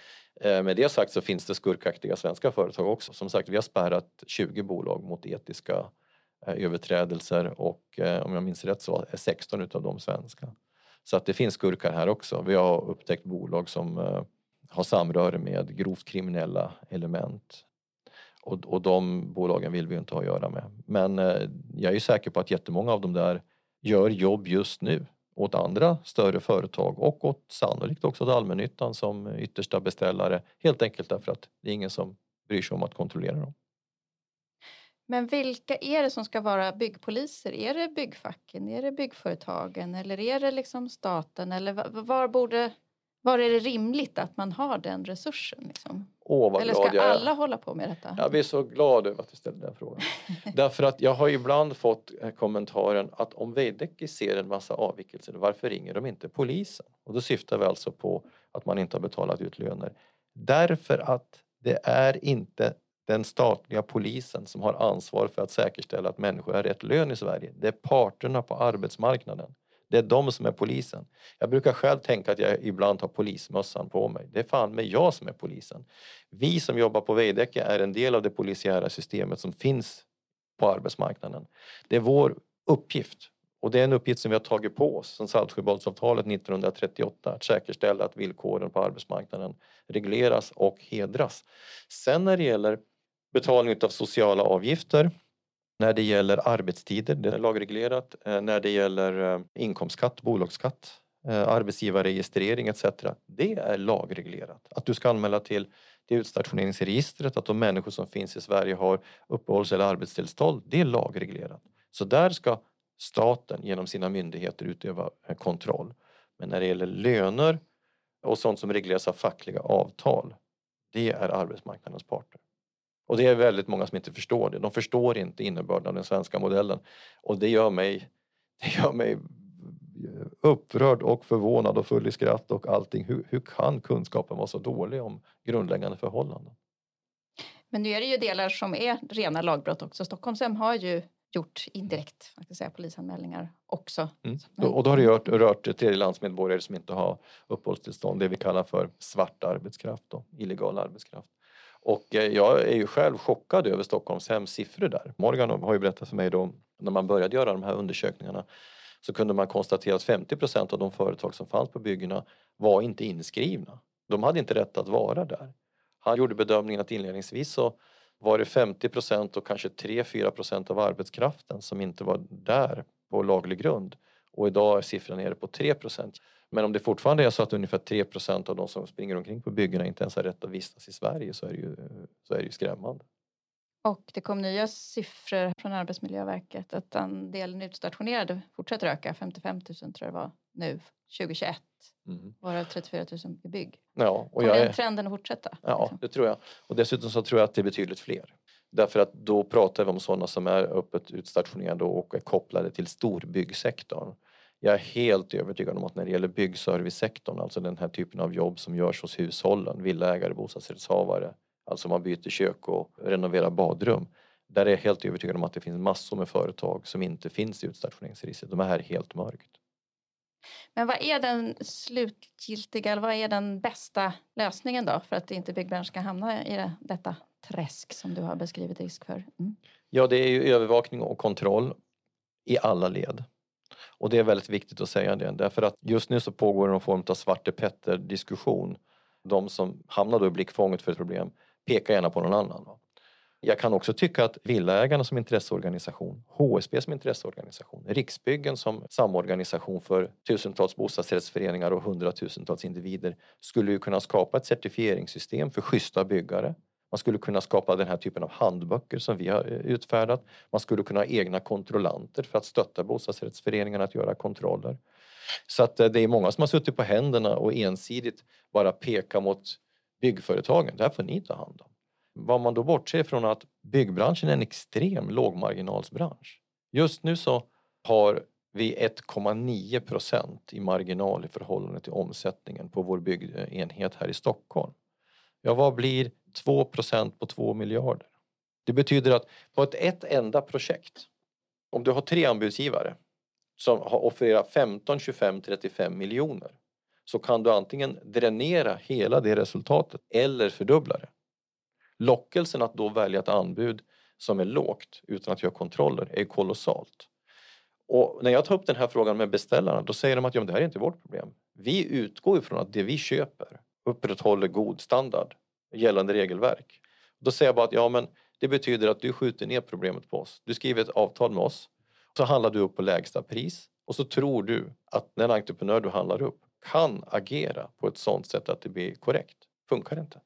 eh, med det sagt så finns det skurkaktiga svenska företag också. Som sagt, vi har spärrat 20 bolag mot etiska eh, överträdelser och eh, om jag minns rätt så är 16 utav dem svenska. Så att det finns skurkar här också. Vi har upptäckt bolag som eh, har samröre med grovt kriminella element och, och de bolagen vill vi inte ha att göra med. Men eh, jag är säker på att jättemånga av dem där gör jobb just nu åt andra större företag och åt sannolikt också åt allmännyttan som yttersta beställare helt enkelt därför att det är ingen som bryr sig om att kontrollera dem. Men vilka är det som ska vara byggpoliser? Är det byggfacken, är det byggföretagen eller är det liksom staten eller var borde var är det rimligt att man har den resursen? Liksom? Åh, Eller ska alla hålla på med detta? Jag blir så glad över att du ställde den frågan. Därför att jag har ibland fått eh, kommentaren att om Veidekke ser en massa avvikelser, varför ringer de inte polisen? Och då syftar vi alltså på att man inte har betalat ut löner. Därför att det är inte den statliga polisen som har ansvar för att säkerställa att människor har rätt lön i Sverige. Det är parterna på arbetsmarknaden. Det är de som är polisen. Jag brukar själv tänka att jag ibland har polismössan på mig. Det är fan med jag som är polisen. Vi som jobbar på Veidekke är en del av det polisiära systemet som finns på arbetsmarknaden. Det är vår uppgift och det är en uppgift som vi har tagit på oss sedan Saltsjöbadsavtalet 1938 att säkerställa att villkoren på arbetsmarknaden regleras och hedras. Sen när det gäller betalning av sociala avgifter när det gäller arbetstider, det är lagreglerat. Eh, när det gäller eh, inkomstskatt, bolagsskatt, eh, arbetsgivarregistrering etc. Det är lagreglerat. Att du ska anmäla till, det utstationeringsregistret att de människor som finns i Sverige har uppehålls eller arbetstillstånd, det är lagreglerat. Så där ska staten genom sina myndigheter utöva kontroll. Men när det gäller löner och sånt som regleras av fackliga avtal, det är arbetsmarknadens parter. Och det är väldigt många som inte förstår det. De förstår inte innebörden av den svenska modellen. Och det gör mig, det gör mig upprörd och förvånad och full i skratt och allting. Hur, hur kan kunskapen vara så dålig om grundläggande förhållanden? Men nu är det ju delar som är rena lagbrott också. Stockholmshem har ju gjort indirekt kan säga, polisanmälningar också. Mm. Och då har det rört, rört tredjelandsmedborgare som inte har uppehållstillstånd, det vi kallar för svart arbetskraft, då, illegal arbetskraft. Och eh, jag är ju själv chockad över Stockholmshems siffror där. Morgan har ju berättat för mig då, när man började göra de här undersökningarna så kunde man konstatera att 50 av de företag som fanns på byggena var inte inskrivna. De hade inte rätt att vara där. Han gjorde bedömningen att inledningsvis så var det 50 och kanske 3-4 av arbetskraften som inte var där på laglig grund. Och idag är siffran nere på 3. Men om det fortfarande är så att ungefär 3 procent av de som springer omkring på byggena inte ens har rätt att vistas i Sverige så är det ju, så är det ju skrämmande. Och det kom nya siffror från Arbetsmiljöverket att andelen utstationerade fortsätter öka. 55 000 tror jag det var nu 2021. Mm. Varav 34 000 i bygg. Ja, och Kommer jag den är, trenden att fortsätta? ja, liksom? det tror jag. Och dessutom så tror jag att det är betydligt fler. Därför att då pratar vi om sådana som är öppet utstationerade och är kopplade till storbyggsektorn. Jag är helt övertygad om att när det gäller byggservicesektorn, alltså den här typen av jobb som görs hos hushållen, villaägare, bostadsrättshavare, alltså man byter kök och renoverar badrum. Där är jag helt övertygad om att det finns massor med företag som inte finns i utstationeringsregistret. De är här helt mörkt. Men vad är den slutgiltiga, eller vad är den bästa lösningen då för att inte byggbranschen ska hamna i det, detta träsk som du har beskrivit risk för? Mm. Ja, det är ju övervakning och kontroll i alla led. Och det är väldigt viktigt att säga det därför att just nu så pågår någon form av Svarte Petter diskussion. De som hamnar då i blickfånget för ett problem pekar gärna på någon annan. va. Jag kan också tycka att Villaägarna som intresseorganisation, HSB som intresseorganisation, Riksbyggen som samorganisation för tusentals bostadsrättsföreningar och hundratusentals individer skulle ju kunna skapa ett certifieringssystem för schyssta byggare. Man skulle kunna skapa den här typen av handböcker som vi har eh, utfärdat. Man skulle kunna ha egna kontrollanter för att stötta bostadsrättsföreningarna att göra kontroller. Så att eh, det är många som har suttit på händerna och ensidigt bara pekar mot byggföretagen. Det här får ni ta hand om. Vad man då bortser från är att byggbranschen är en extrem lågmarginalsbransch. Just nu så har vi 1,9 procent i marginal i förhållande till omsättningen på vår byggenhet här i Stockholm. Ja, vad blir 2 procent på 2 miljarder? Det betyder att på ett, ett enda projekt, om du har tre anbudsgivare som har offererat 15, 25, 35 miljoner så kan du antingen dränera hela det resultatet eller fördubbla det. Lockelsen att då välja ett anbud som är lågt utan att göra kontroller är kolossalt. Och när jag tar upp den här frågan med beställarna då säger de att ja, men det här är inte vårt problem. Vi utgår ifrån att det vi köper upprätthåller god standard gällande regelverk. Då säger jag bara att ja men det betyder att du skjuter ner problemet på oss. Du skriver ett avtal med oss så handlar du upp på lägsta pris och så tror du att den entreprenör du handlar upp kan agera på ett sådant sätt att det blir korrekt. Funkar inte.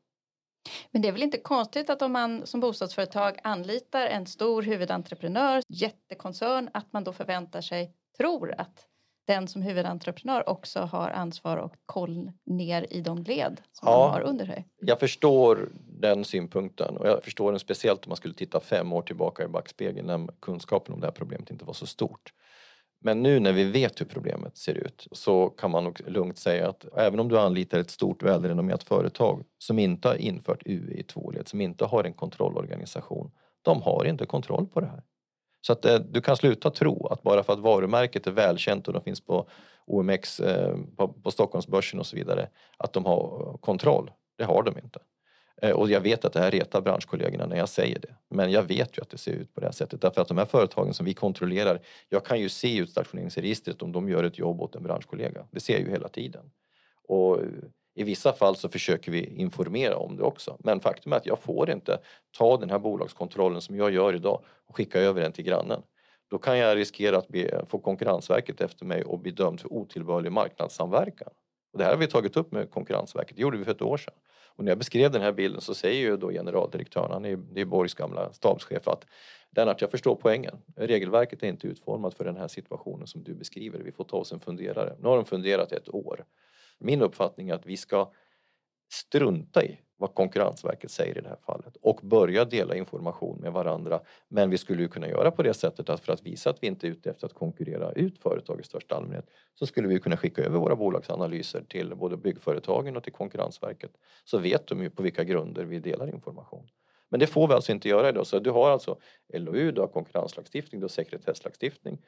Men det är väl inte konstigt att om man som bostadsföretag anlitar en stor huvudentreprenör, jättekoncern, att man då förväntar sig, tror att den som huvudentreprenör också har ansvar och koll ner i de led som Ja. man har under sig. Jag förstår den synpunkten och jag förstår den speciellt om man skulle titta fem år tillbaka i backspegeln när kunskapen om det här problemet inte var så stort. Men nu när vi vet hur problemet ser ut så kan man nog lugnt säga att även om du anlitar ett stort välrenommerat företag som inte har infört UE i tvåled, som inte har en kontrollorganisation, de har inte kontroll på det här. Så att eh, du kan sluta tro att bara för att varumärket är välkänt och de finns på OMX, eh, på, på Stockholmsbörsen och så vidare, att de har eh, kontroll. Det har de inte. Eh, Och jag vet att det här retar branschkollegorna när jag säger det. Men jag vet ju att det ser ut på det här sättet. Därför att de här företagen som vi kontrollerar, jag kan ju se i utstationeringsregistret om de gör ett jobb åt en branschkollega. Det ser jag ju hela tiden. Och eh, i vissa fall så försöker vi informera om det också. Men faktum är att jag får inte ta den här bolagskontrollen som jag gör idag och skicka över den till grannen. Då kan jag riskera att bli, få Konkurrensverket efter mig och bli dömd för otillbörlig marknadssamverkan. Och det här har vi tagit upp med Konkurrensverket, det gjorde vi för ett år sedan. Och när jag beskrev den här bilden så säger ju då generaldirektören, han är, det är Borgs gamla stabschef, att Lennart, jag förstår poängen. Regelverket är inte utformat för den här situationen som du beskriver. Vi får ta oss en funderare. Nu har de funderat ett år. Min uppfattning är att vi ska strunta i vad Konkurrensverket säger i det här fallet och börja dela information med varandra. Men vi skulle ju kunna göra på det sättet att för att visa att vi inte är ute efter att konkurrera ut företag i största allmänhet så skulle vi kunna skicka över våra bolagsanalyser till både byggföretagen och till Konkurrensverket så vet de ju på vilka grunder vi delar information. Men det får vi alltså inte göra idag. Så du har alltså LOU, du har konkurrenslagstiftning, du har sekretesslagstiftning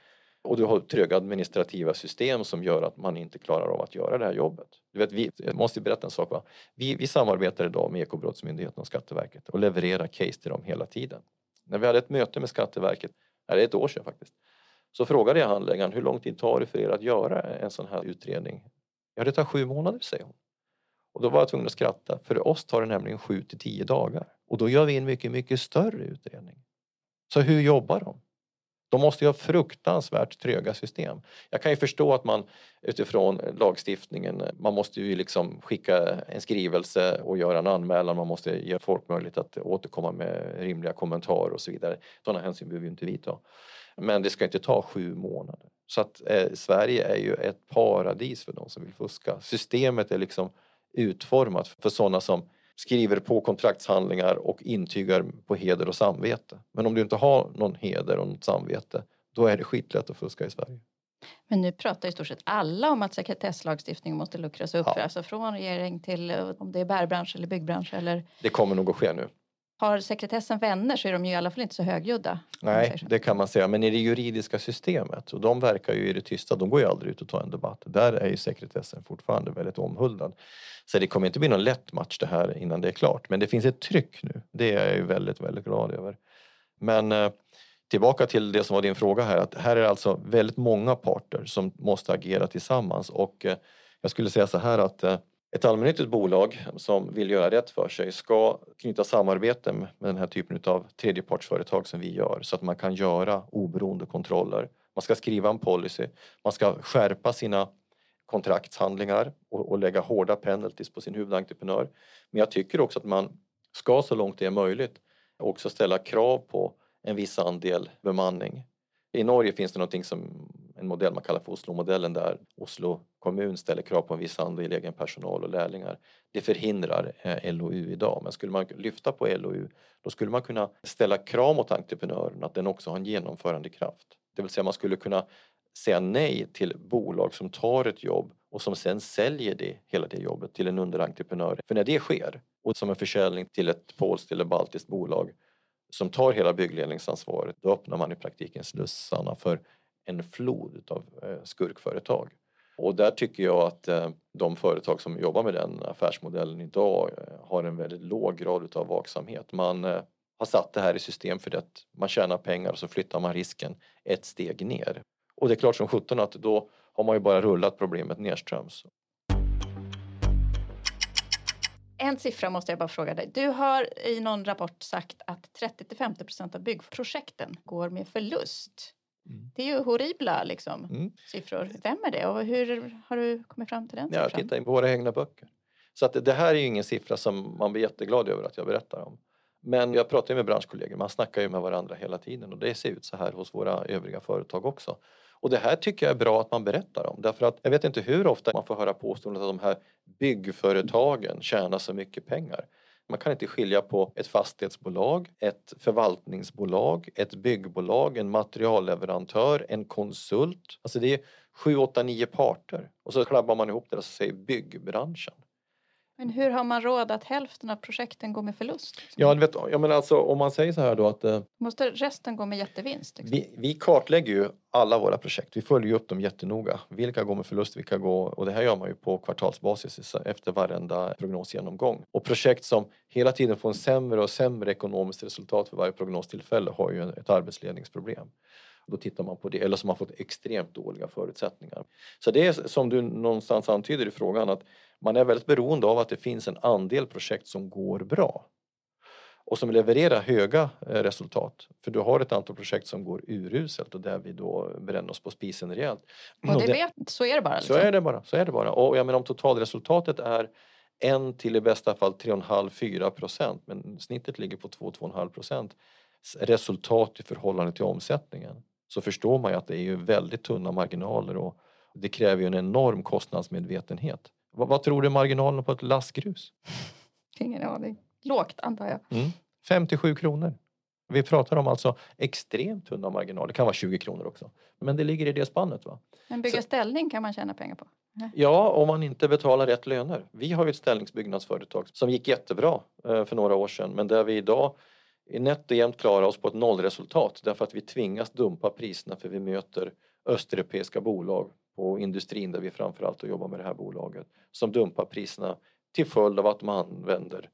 och du har tröga administrativa system som gör att man inte klarar av att göra det här jobbet. Du vet, vi, jag måste berätta en sak. Va? Vi, vi samarbetar idag med Ekobrottsmyndigheten och Skatteverket och levererar case till dem hela tiden. När vi hade ett möte med Skatteverket, det är ett år sedan faktiskt, så frågade jag handläggaren hur lång tid tar det för er att göra en sån här utredning? Ja, det tar sju månader, säger hon. Och då var jag tvungen att skratta, för oss tar det nämligen sju till tio dagar. Och då gör vi en mycket, mycket större utredning. Så hur jobbar de? De måste ju ha fruktansvärt tröga system. Jag kan ju förstå att man utifrån lagstiftningen, man måste ju liksom skicka en skrivelse och göra en anmälan, man måste ge folk möjlighet att återkomma med rimliga kommentarer och så vidare. Sådana hänsyn behöver vi inte vidta. Men det ska inte ta sju månader. Så att eh, Sverige är ju ett paradis för de som vill fuska. Systemet är liksom utformat för sådana som skriver på kontraktshandlingar och intygar på heder och samvete. Men om du inte har någon heder och något samvete, då är det skitlätt att fuska i Sverige. Men nu pratar i stort sett alla om att sekretesslagstiftningen måste luckras upp. Ja. Alltså från regering till eh, om det är bärbransch eller byggbransch. Eller Det kommer nog att ske nu. Har sekretessen vänner så är de ju i alla fall inte så högljudda. Nej, det kan man säga. Men i det juridiska systemet, och de verkar ju i det tysta, de går ju aldrig ut och tar en debatt. Där är ju sekretessen fortfarande väldigt omhuldad. Så det kommer inte bli någon lätt match det här innan det är klart. Men det finns ett tryck nu. Det är jag ju väldigt, väldigt glad över. Men eh, tillbaka till det som var din fråga här. Att här är det alltså väldigt många parter som måste agera tillsammans. Och eh, jag skulle säga så här att eh, ett allmännyttigt bolag som vill göra rätt för sig ska knyta samarbete med den här typen av tredjepartsföretag som vi gör så att man kan göra oberoende kontroller. Man ska skriva en policy, man ska skärpa sina kontraktshandlingar och, och lägga hårda penalties på sin huvudentreprenör. Men jag tycker också att man ska så långt det är möjligt också ställa krav på en viss andel bemanning. I Norge finns det någonting som en modell man kallar för Oslo-modellen där Oslo kommun ställer krav på en viss andel egen personal och lärlingar. Det förhindrar eh, LOU idag men skulle man lyfta på LOU då skulle man kunna ställa krav mot entreprenören att den också har en genomförande kraft. Det vill säga man skulle kunna säga nej till bolag som tar ett jobb och som sen säljer det, hela det jobbet till en underentreprenör. För när det sker, och som en försäljning till ett polskt eller baltiskt bolag som tar hela byggledningsansvaret, då öppnar man i praktiken slussarna för en flod av eh, skurkföretag. Och där tycker jag att eh, de företag som jobbar med den affärsmodellen idag eh, har en väldigt låg grad av vaksamhet. Man har satt det här i system för att man tjänar pengar och så flyttar man risken ett steg ner. Och det är klart som sjutton att då har man ju bara rullat problemet nedströms. En siffra måste jag bara fråga dig. Du har i någon rapport sagt att 30 50 procent av byggprojekten går med förlust. Mm. Det är ju horribla liksom, Mm. siffror. Vem är det och hur har du kommit fram till den siffran? titta i våra egna böcker. Så att det- här är ju ingen siffra som man blir jätteglad över att jag berättar om. Men jag pratar med branschkollegor, man snackar ju med varandra hela tiden och det ser ut så här hos våra övriga företag också. Och det här tycker jag är bra att man berättar om därför att jag vet inte hur ofta man får höra påståendet att de här byggföretagen tjänar så mycket pengar. Man kan inte skilja på ett fastighetsbolag, ett förvaltningsbolag, ett byggbolag, en materialleverantör, en konsult. Alltså det är sju, åtta, nio parter och så klabbar man ihop det och säger byggbranschen. Men hur har man råd att hälften av projekten går med förlust? Liksom? Ja, du vet, jag menar alltså, om man säger så här då att... Eh, Måste resten gå med jättevinst? Liksom? Vi, vi kartlägger ju alla våra projekt. Vi följer upp dem jättenoga. Vilka går med förlust, vilka går... Och det här gör man ju på kvartalsbasis efter varenda prognosgenomgång. Och projekt som hela tiden får en sämre och sämre ekonomiskt resultat för varje prognostillfälle har ju ett arbetsledningsproblem. Då tittar man på det, eller som har fått extremt dåliga förutsättningar. Så det är som du någonstans antyder i frågan att man är väldigt beroende av att det finns en andel projekt som går bra och som levererar höga eh, resultat. För du har ett antal projekt som går uruselt och där vi då bränner oss på spisen rejält. Och det, vet, så är det bara? Liksom. Så är det bara. Så är det bara. Och jag menar om totalresultatet är en till i bästa fall 3,5-4 procent men snittet ligger på 2-2,5 procent resultat i förhållande till omsättningen så förstår man ju att det är ju väldigt tunna marginaler och det kräver ju en enorm kostnadsmedvetenhet. Vad, vad tror du är marginalen på ett lastgrus? Ingen aning. Lågt antar jag. Mm. 57 kronor. Vi pratar om alltså extremt tunna marginaler. Det kan vara 20 kronor också. Men det ligger i det spannet. Va? Men bygga Så, ställning kan man tjäna pengar på? Ja, om man inte betalar rätt löner. Vi har ju ett ställningsbyggnadsföretag som gick jättebra eh, för några år sedan men där vi idag nätt och jämnt klarar oss på ett nollresultat därför att vi tvingas dumpa priserna för vi möter östeuropeiska bolag på industrin där vi framförallt jobbar med det här bolaget som dumpar priserna till följd av att man använder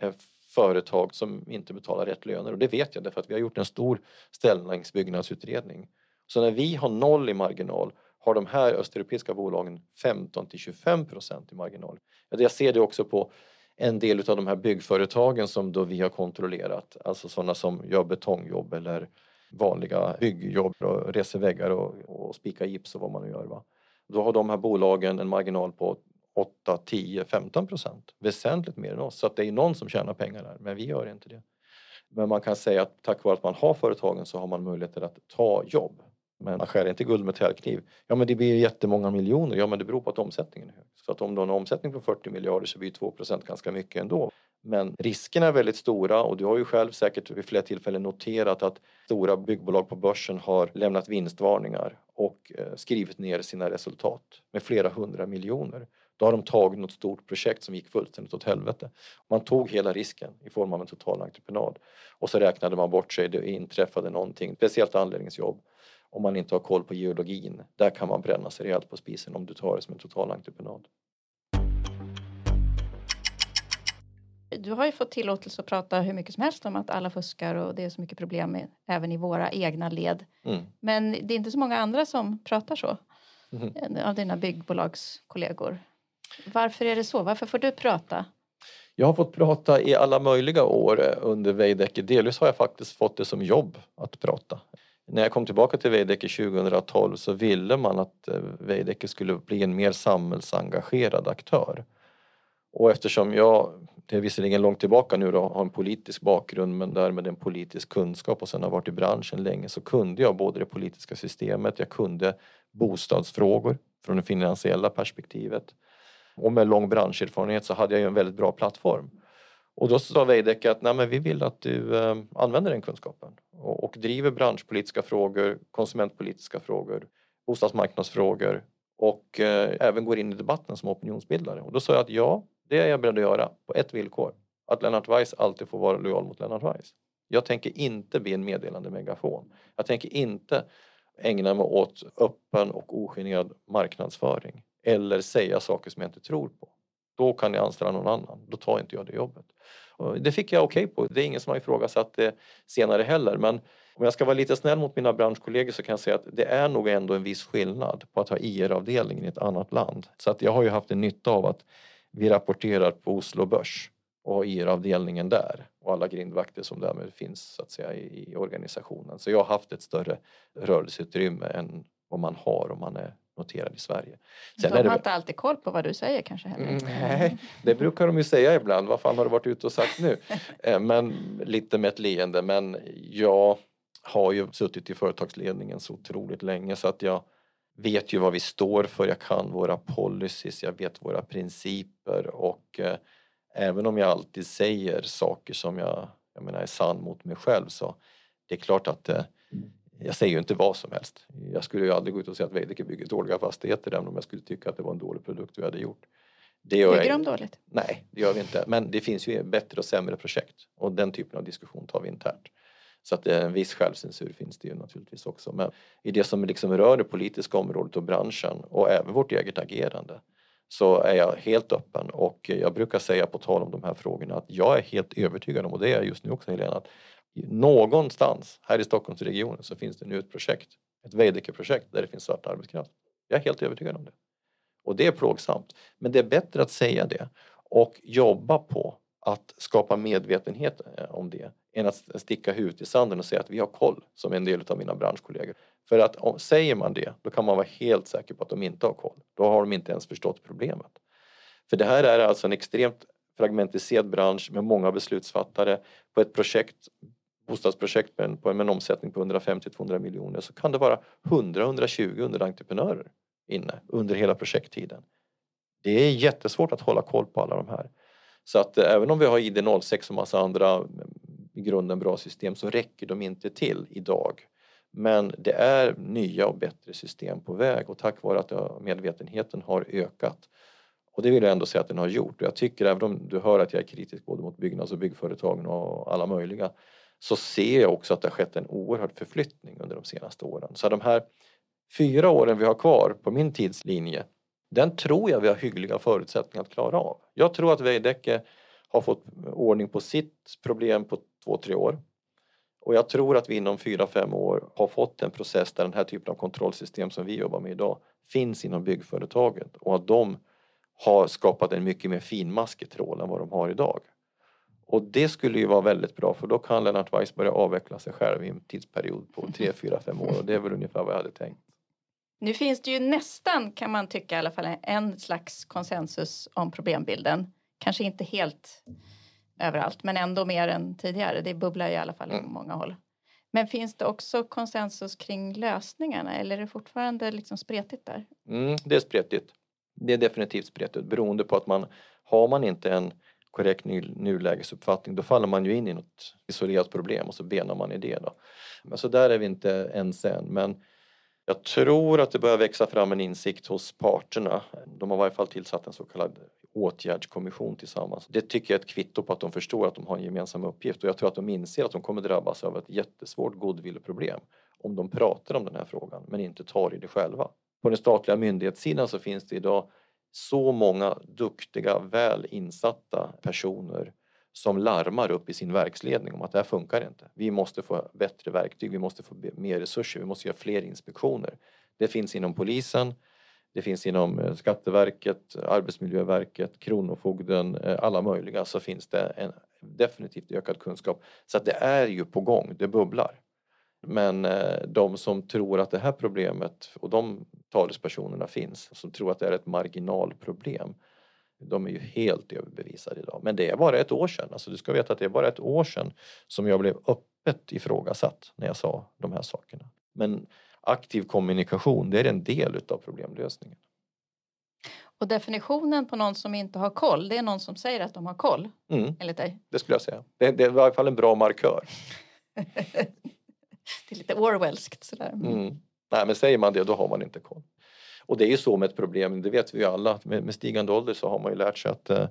eh, företag som inte betalar rätt löner och det vet jag därför att vi har gjort en stor ställningsbyggnadsutredning. Så när vi har noll i marginal har de här östeuropeiska bolagen 15 till 25 procent i marginal. Jag ser det också på en del av de här byggföretagen som då vi har kontrollerat, alltså sådana som gör betongjobb eller vanliga byggjobb och reser väggar och, och spikar gips och vad man nu gör. Va? Då har de här bolagen en marginal på 8, 10, 15 procent. Väsentligt mer än oss. Så att det är någon som tjänar pengar där, men vi gör inte det. Men man kan säga att tack vare att man har företagen så har man möjligheter att ta jobb. Men man skär inte guld med täljkniv. Ja men det blir jättemånga miljoner. Ja men det beror på att omsättningen är hög. Så att om du har en omsättning på 40 miljarder så blir 2% ganska mycket ändå. Men riskerna är väldigt stora och du har ju själv säkert vid flera tillfällen noterat att stora byggbolag på börsen har lämnat vinstvarningar och eh, skrivit ner sina resultat med flera hundra miljoner. Då har de tagit något stort projekt som gick fullständigt åt helvete. Man tog hela risken i form av en total entreprenad och så räknade man bort sig, det inträffade någonting, speciellt anläggningsjobb om man inte har koll på geologin. Där kan man bränna sig rejält på spisen om du tar det som en total entreprenad. Du har ju fått tillåtelse att prata hur mycket som helst om att alla fuskar och det är så mycket problem med, även i våra egna led. Mm. Men det är inte så många andra som pratar så mm. av dina byggbolagskollegor. Varför är det så? Varför får du prata? Jag har fått prata i alla möjliga år under Veidekke. Delvis har jag faktiskt fått det som jobb att prata. När jag kom tillbaka till Veidekke 2012 så ville man att eh, Veidekke skulle bli en mer samhällsengagerad aktör. Och eftersom jag, det är visserligen långt tillbaka nu då, har en politisk bakgrund men därmed en politisk kunskap och sen har varit i branschen länge så kunde jag både det politiska systemet, jag kunde bostadsfrågor från det finansiella perspektivet. Och med lång branscherfarenhet så hade jag ju en väldigt bra plattform. Och då sa Veidekke att Nej, men vi vill att du eh, använder den kunskapen och, och, driver branschpolitiska frågor, konsumentpolitiska frågor, bostadsmarknadsfrågor och eh, även går in i debatten som opinionsbildare. Och då sa jag att ja, det är jag beredd att göra på ett villkor. Att Lennart Weiss alltid får vara lojal mot Lennart Weiss. Jag tänker inte bli en meddelande megafon. Jag tänker inte ägna mig åt öppen och ogenerad marknadsföring eller säga saker som jag inte tror på. Då kan jag anställa någon annan. Då tar inte jag det jobbet. Och det fick jag okej okay på. Det är ingen som har ifrågasatt det senare heller. Men om jag ska vara lite snäll mot mina branschkollegor så kan jag säga att det är nog ändå en viss skillnad på att ha IR-avdelningen i ett annat land. Så att jag har ju haft en nytta av att vi rapporterar på Oslo Börs och har IR-avdelningen där och alla grindvakter som därmed finns så att säga i organisationen. Så jag har haft ett större rörelseutrymme än vad man har om man är noterad i Sverige. Sen de har det... inte alltid koll på vad du säger kanske heller? Mm, nej, det brukar de ju säga ibland. Vad fan har du varit ute och sagt nu? Eh, men lite med ett leende. Men jag har ju suttit i företagsledningen så otroligt länge så att jag vet ju vad vi står för, jag kan våra policies, jag vet våra principer och eh, även om jag alltid säger saker som jag, jag menar, är sann mot mig själv så det är klart att eh, jag säger ju inte vad som helst. Jag skulle ju aldrig gå ut och säga att Veidekke bygger dåliga fastigheter även om jag skulle tycka att det var en dålig produkt vi hade gjort. Det gör Bygger de dåligt? Nej, det gör vi inte. Men det finns ju bättre och sämre projekt och den typen av diskussion tar vi internt. Så att en viss självcensur finns det ju naturligtvis också. Men i det som liksom rör det politiska området och branschen och även vårt eget agerande så är jag helt öppen och jag brukar säga på tal om de här frågorna att jag är helt övertygad om, och det är jag just nu också Helena, att någonstans här i Stockholmsregionen så finns det nu ett projekt, ett Veidekke-projekt där det finns svart arbetskraft. Jag är helt övertygad om det. Och det är plågsamt. Men det är bättre att säga det och jobba på att skapa medvetenhet eh, om det än att sticka huvudet i sanden och säga att vi har koll som en del av mina branschkollegor. För att om, säger man det, då kan man vara helt säker på att de inte har koll. Då har de inte ens förstått problemet. För det här är alltså en extremt fragmentiserad bransch med många beslutsfattare. På ett projekt, bostadsprojekt med en, med en omsättning på 150-200 miljoner så kan det vara 100-120 underentreprenörer inne under hela projekttiden. Det är jättesvårt att hålla koll på alla de här. Så att eh, även om vi har ID06 och massa andra mm, i grunden bra system så räcker de inte till idag. Men det är nya och bättre system på väg och tack vare att medvetenheten har ökat och det vill jag ändå säga att den har gjort. Och jag tycker, även om du hör att jag är kritisk både mot byggnads och byggföretagen och alla möjliga, så ser jag också att det har skett en oerhörd förflyttning under de senaste åren. Så de här fyra åren vi har kvar på min tidslinje, den tror jag vi har hyggliga förutsättningar att klara av. Jag tror att Veidekke har fått ordning på sitt problem på två, tre år. Och jag tror att vi inom fyra, fem år har fått en process där den här typen av kontrollsystem som vi jobbar med idag finns inom byggföretaget och att de har skapat en mycket mer finmaskig tråd än vad de har idag. Och det skulle ju vara väldigt bra för då kan Lennart Weiss börja avveckla sig själv i en tidsperiod på tre, fyra, fem år och det är väl ungefär vad jag hade tänkt. Nu finns det ju nästan, kan man tycka i alla fall, en slags konsensus om problembilden. Kanske inte helt överallt, men ändå mer än tidigare. Det bubblar i alla fall mm. på många håll. Men finns det också konsensus kring lösningarna eller är det fortfarande liksom spretigt där? Mm, det är spretigt. Det är definitivt spretigt beroende på att man har man inte en korrekt nulägesuppfattning då faller man ju in i något isolerat problem och så benar man i det. Då. Men så där är vi inte ens än men jag tror att det börjar växa fram en insikt hos parterna. De har i varje fall tillsatt en så kallad åtgärdskommission tillsammans. Det tycker jag är ett kvitto på att de förstår att de har en gemensam uppgift och jag tror att de inser att de kommer drabbas av ett jättesvårt goodwillproblem om de pratar om den här frågan men inte tar i det själva. På den statliga myndighetssidan så finns det idag så många duktiga, väl insatta personer som larmar upp i sin verksledning om att det här funkar inte. Vi måste få bättre verktyg, vi måste få mer resurser, vi måste göra fler inspektioner. Det finns inom polisen, det finns inom eh, Skatteverket, Arbetsmiljöverket, Kronofogden, eh, alla möjliga så finns det en definitivt ökad kunskap. Så att det är ju på gång, det bubblar. Men eh, de som tror att det här problemet, och de talespersonerna finns, som tror att det är ett marginalproblem, de är ju helt överbevisade idag. Men det är bara ett år sedan, alltså du ska veta att det är bara ett år sedan som jag blev öppet ifrågasatt när jag sa de här sakerna. Men aktiv kommunikation, det är en del utav problemlösningen. Och definitionen på någon som inte har koll, det är någon som säger att de har koll? Mm. Enligt dig? Det skulle jag säga. Det, det är i varje fall en bra markör. det är lite Orwellskt sådär. Mm. Nej men säger man det då har man inte koll. Och det är ju så med ett problem, det vet vi ju alla, med, med stigande ålder så har man ju lärt sig att eh,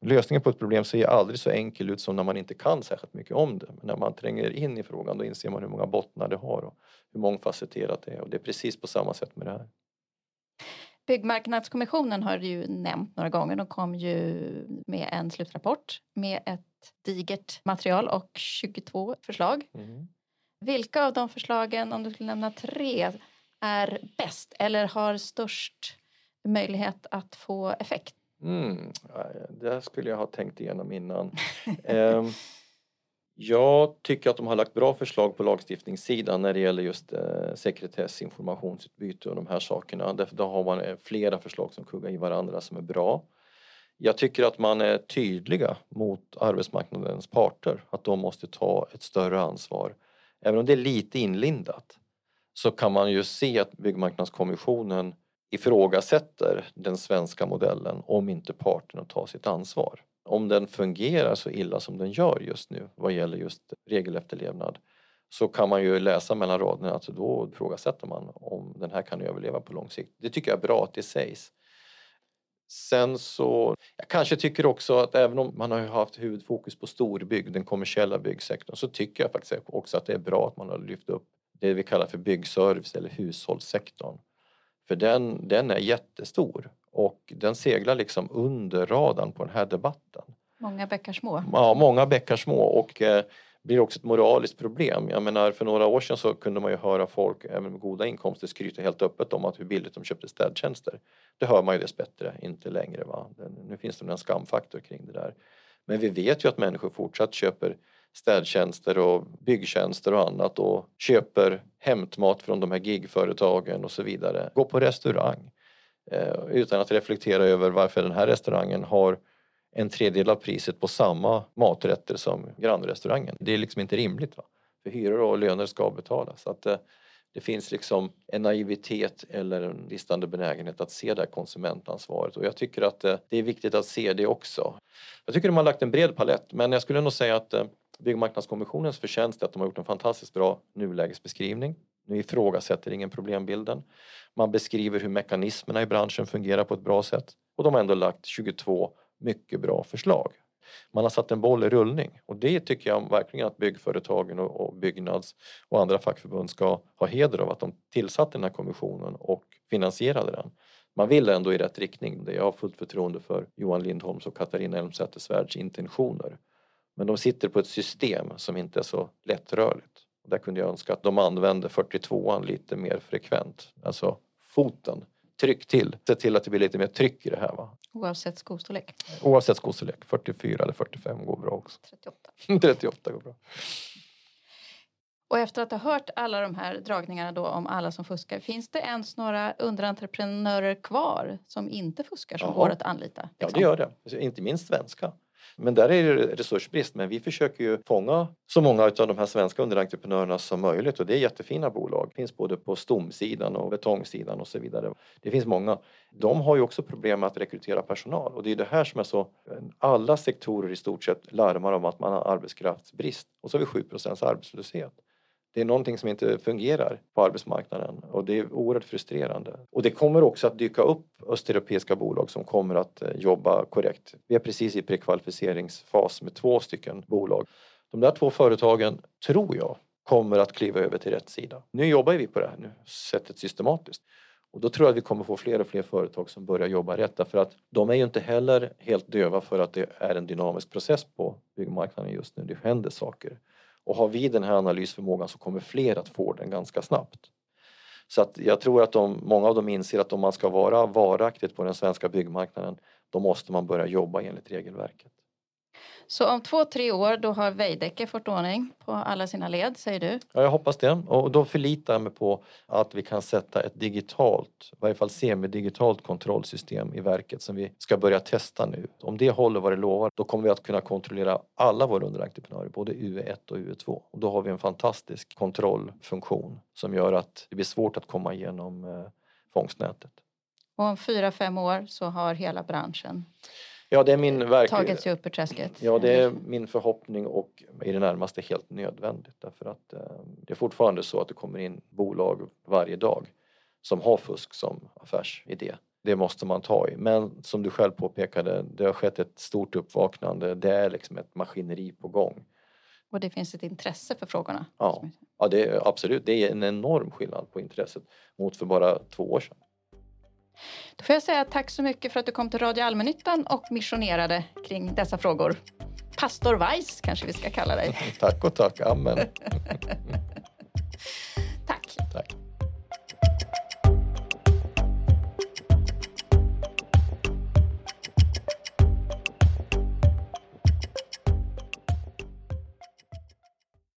lösningen på ett problem ser aldrig så enkel ut som när man inte kan särskilt mycket om det. Men när man tränger in i frågan då inser man hur många bottnar det har och hur mångfacetterat det är och det är precis på samma sätt med det här. Byggmarknadskommissionen har du ju nämnt några gånger. De kom ju med en slutrapport med ett digert material och 22 förslag. Mm. Vilka av de förslagen, om du skulle nämna tre, är bäst eller har störst möjlighet att få effekt? Mm, det skulle jag ha tänkt igenom innan. eh, jag tycker att de har lagt bra förslag på lagstiftningssidan när det gäller just eh, sekretess, informationsutbyte och de här sakerna. Därför då har man eh, flera förslag som kuggar i varandra som är bra. Jag tycker att man är tydliga mot arbetsmarknadens parter att de måste ta ett större ansvar. Även om det är lite inlindat så kan man ju se att Byggmarknadskommissionen ifrågasätter den svenska modellen om inte parterna tar sitt ansvar. Om den fungerar så illa som den gör just nu vad gäller just regelefterlevnad så kan man ju läsa mellan raderna att då ifrågasätter man om den här kan överleva på lång sikt. Det tycker jag är bra att det sägs. Sen så, jag kanske tycker också att även om man har haft huvudfokus på storbygg, den kommersiella byggsektorn, så tycker jag faktiskt också att det är bra att man har lyft upp det vi kallar för byggservice eller hushållssektorn. För den, den är jättestor och den seglar liksom under radarn på den här debatten. Många bäckar små. Ja, många bäckar små och eh, blir också ett moraliskt problem. Jag menar för några år sedan så kunde man ju höra folk även med goda inkomster skryta helt öppet om att hur billigt de köpte städtjänster. Det hör man ju dessbättre inte längre. Va? Nu finns det en skamfaktor kring det där. Men vi vet ju att människor fortsatt köper städtjänster och byggtjänster och annat och köper hämtmat från de här gigföretagen och så vidare. Gå på restaurang eh, utan att reflektera över varför den här restaurangen har en tredjedel av priset på samma maträtter som grannrestaurangen. Det är liksom inte rimligt. Va? För hyror och löner ska betalas. Så att, eh, det finns liksom en naivitet eller en bristande benägenhet att se det här konsumentansvaret och jag tycker att eh, det är viktigt att se det också. Jag tycker de har lagt en bred palett men jag skulle nog säga att eh, Byggmarknadskommissionens förtjänst är att de har gjort en fantastiskt bra nulägesbeskrivning. Nu ifrågasätter ingen problembilden. Man beskriver hur mekanismerna i branschen fungerar på ett bra sätt och de har ändå lagt 22 mycket bra förslag. Man har satt en boll i rullning och det tycker jag verkligen att byggföretagen och Byggnads och andra fackförbund ska ha heder av att de tillsatte den här kommissionen och finansierade den. Man vill ändå i rätt riktning. Jag har fullt förtroende för Johan Lindholms och Katarina Elmsäter-Svärds intentioner. Men de sitter på ett system som inte är så lättrörligt. Där kunde jag önska att de använde 42an lite mer frekvent. Alltså foten tryck till. Se till att det blir lite mer tryck i det här. Va? Oavsett skostorlek? Oavsett skostorlek. 44 eller 45 går bra också. 38. 38 går bra. Och efter att ha hört alla de här dragningarna då om alla som fuskar, finns det ens några underentreprenörer kvar som inte fuskar som Jaha. går att anlita? Liksom? Ja, det gör det. Inte minst svenska. Men där är det resursbrist. Men vi försöker ju fånga så många av de här svenska underentreprenörerna som möjligt och det är jättefina bolag. Det finns både på stomsidan och betongsidan och så vidare. Det finns många. De har ju också problem med att rekrytera personal och det är det här som är så... Alla sektorer i stort sett larmar om att man har arbetskraftsbrist och så har vi 7 arbetslöshet. Det är någonting som inte fungerar på arbetsmarknaden och det är oerhört frustrerande. Och det kommer också att dyka upp östeuropeiska bolag som kommer att eh, jobba korrekt. Vi är precis i prekvalificeringsfas med två stycken bolag. De där två företagen, tror jag, kommer att kliva över till rätt sida. Nu jobbar vi på det här nu, sättet systematiskt. Och då tror jag att vi kommer få fler och fler företag som börjar jobba rätt därför att de är ju inte heller helt döva för att det är en dynamisk process på byggmarknaden just nu. Det händer saker. Och har vi den här analysförmågan så kommer fler att få den ganska snabbt. Så att jag tror att de, många av dem inser att om man ska vara varaktigt på den svenska byggmarknaden då måste man börja jobba enligt regelverket. Så om två, tre år då har Veidekke fått ordning på alla sina led, säger du? Ja, jag hoppas det. Och då förlitar jag mig på att vi kan sätta ett digitalt, i varje fall semidigitalt kontrollsystem i verket som vi ska börja testa nu. Om det håller vad det lovar, då kommer vi att kunna kontrollera alla våra underentreprenörer, både UE1 och UE2. Och då har vi en fantastisk kontrollfunktion som gör att det blir svårt att komma igenom eh, fångstnätet. Och om fyra, fem år så har hela branschen Ja, det är min verk... tagit sig upp ur träsket? Ja, det är min förhoppning och i det närmaste helt nödvändigt därför att eh, det är fortfarande så att det kommer in bolag varje dag som har fusk som affärsidé. Det måste man ta i. Men som du själv påpekade, det har skett ett stort uppvaknande. Det är liksom ett maskineri på gång. Och det finns ett intresse för frågorna? Ja, ja det är, absolut. Det är en enorm skillnad på intresset mot för bara två år sedan. Då får jag säga tack så mycket för att du kom till Radio Allmännyttan och missionerade kring dessa frågor. Pastor Weiss kanske vi ska kalla dig. tack och tack, amen. tack. tack.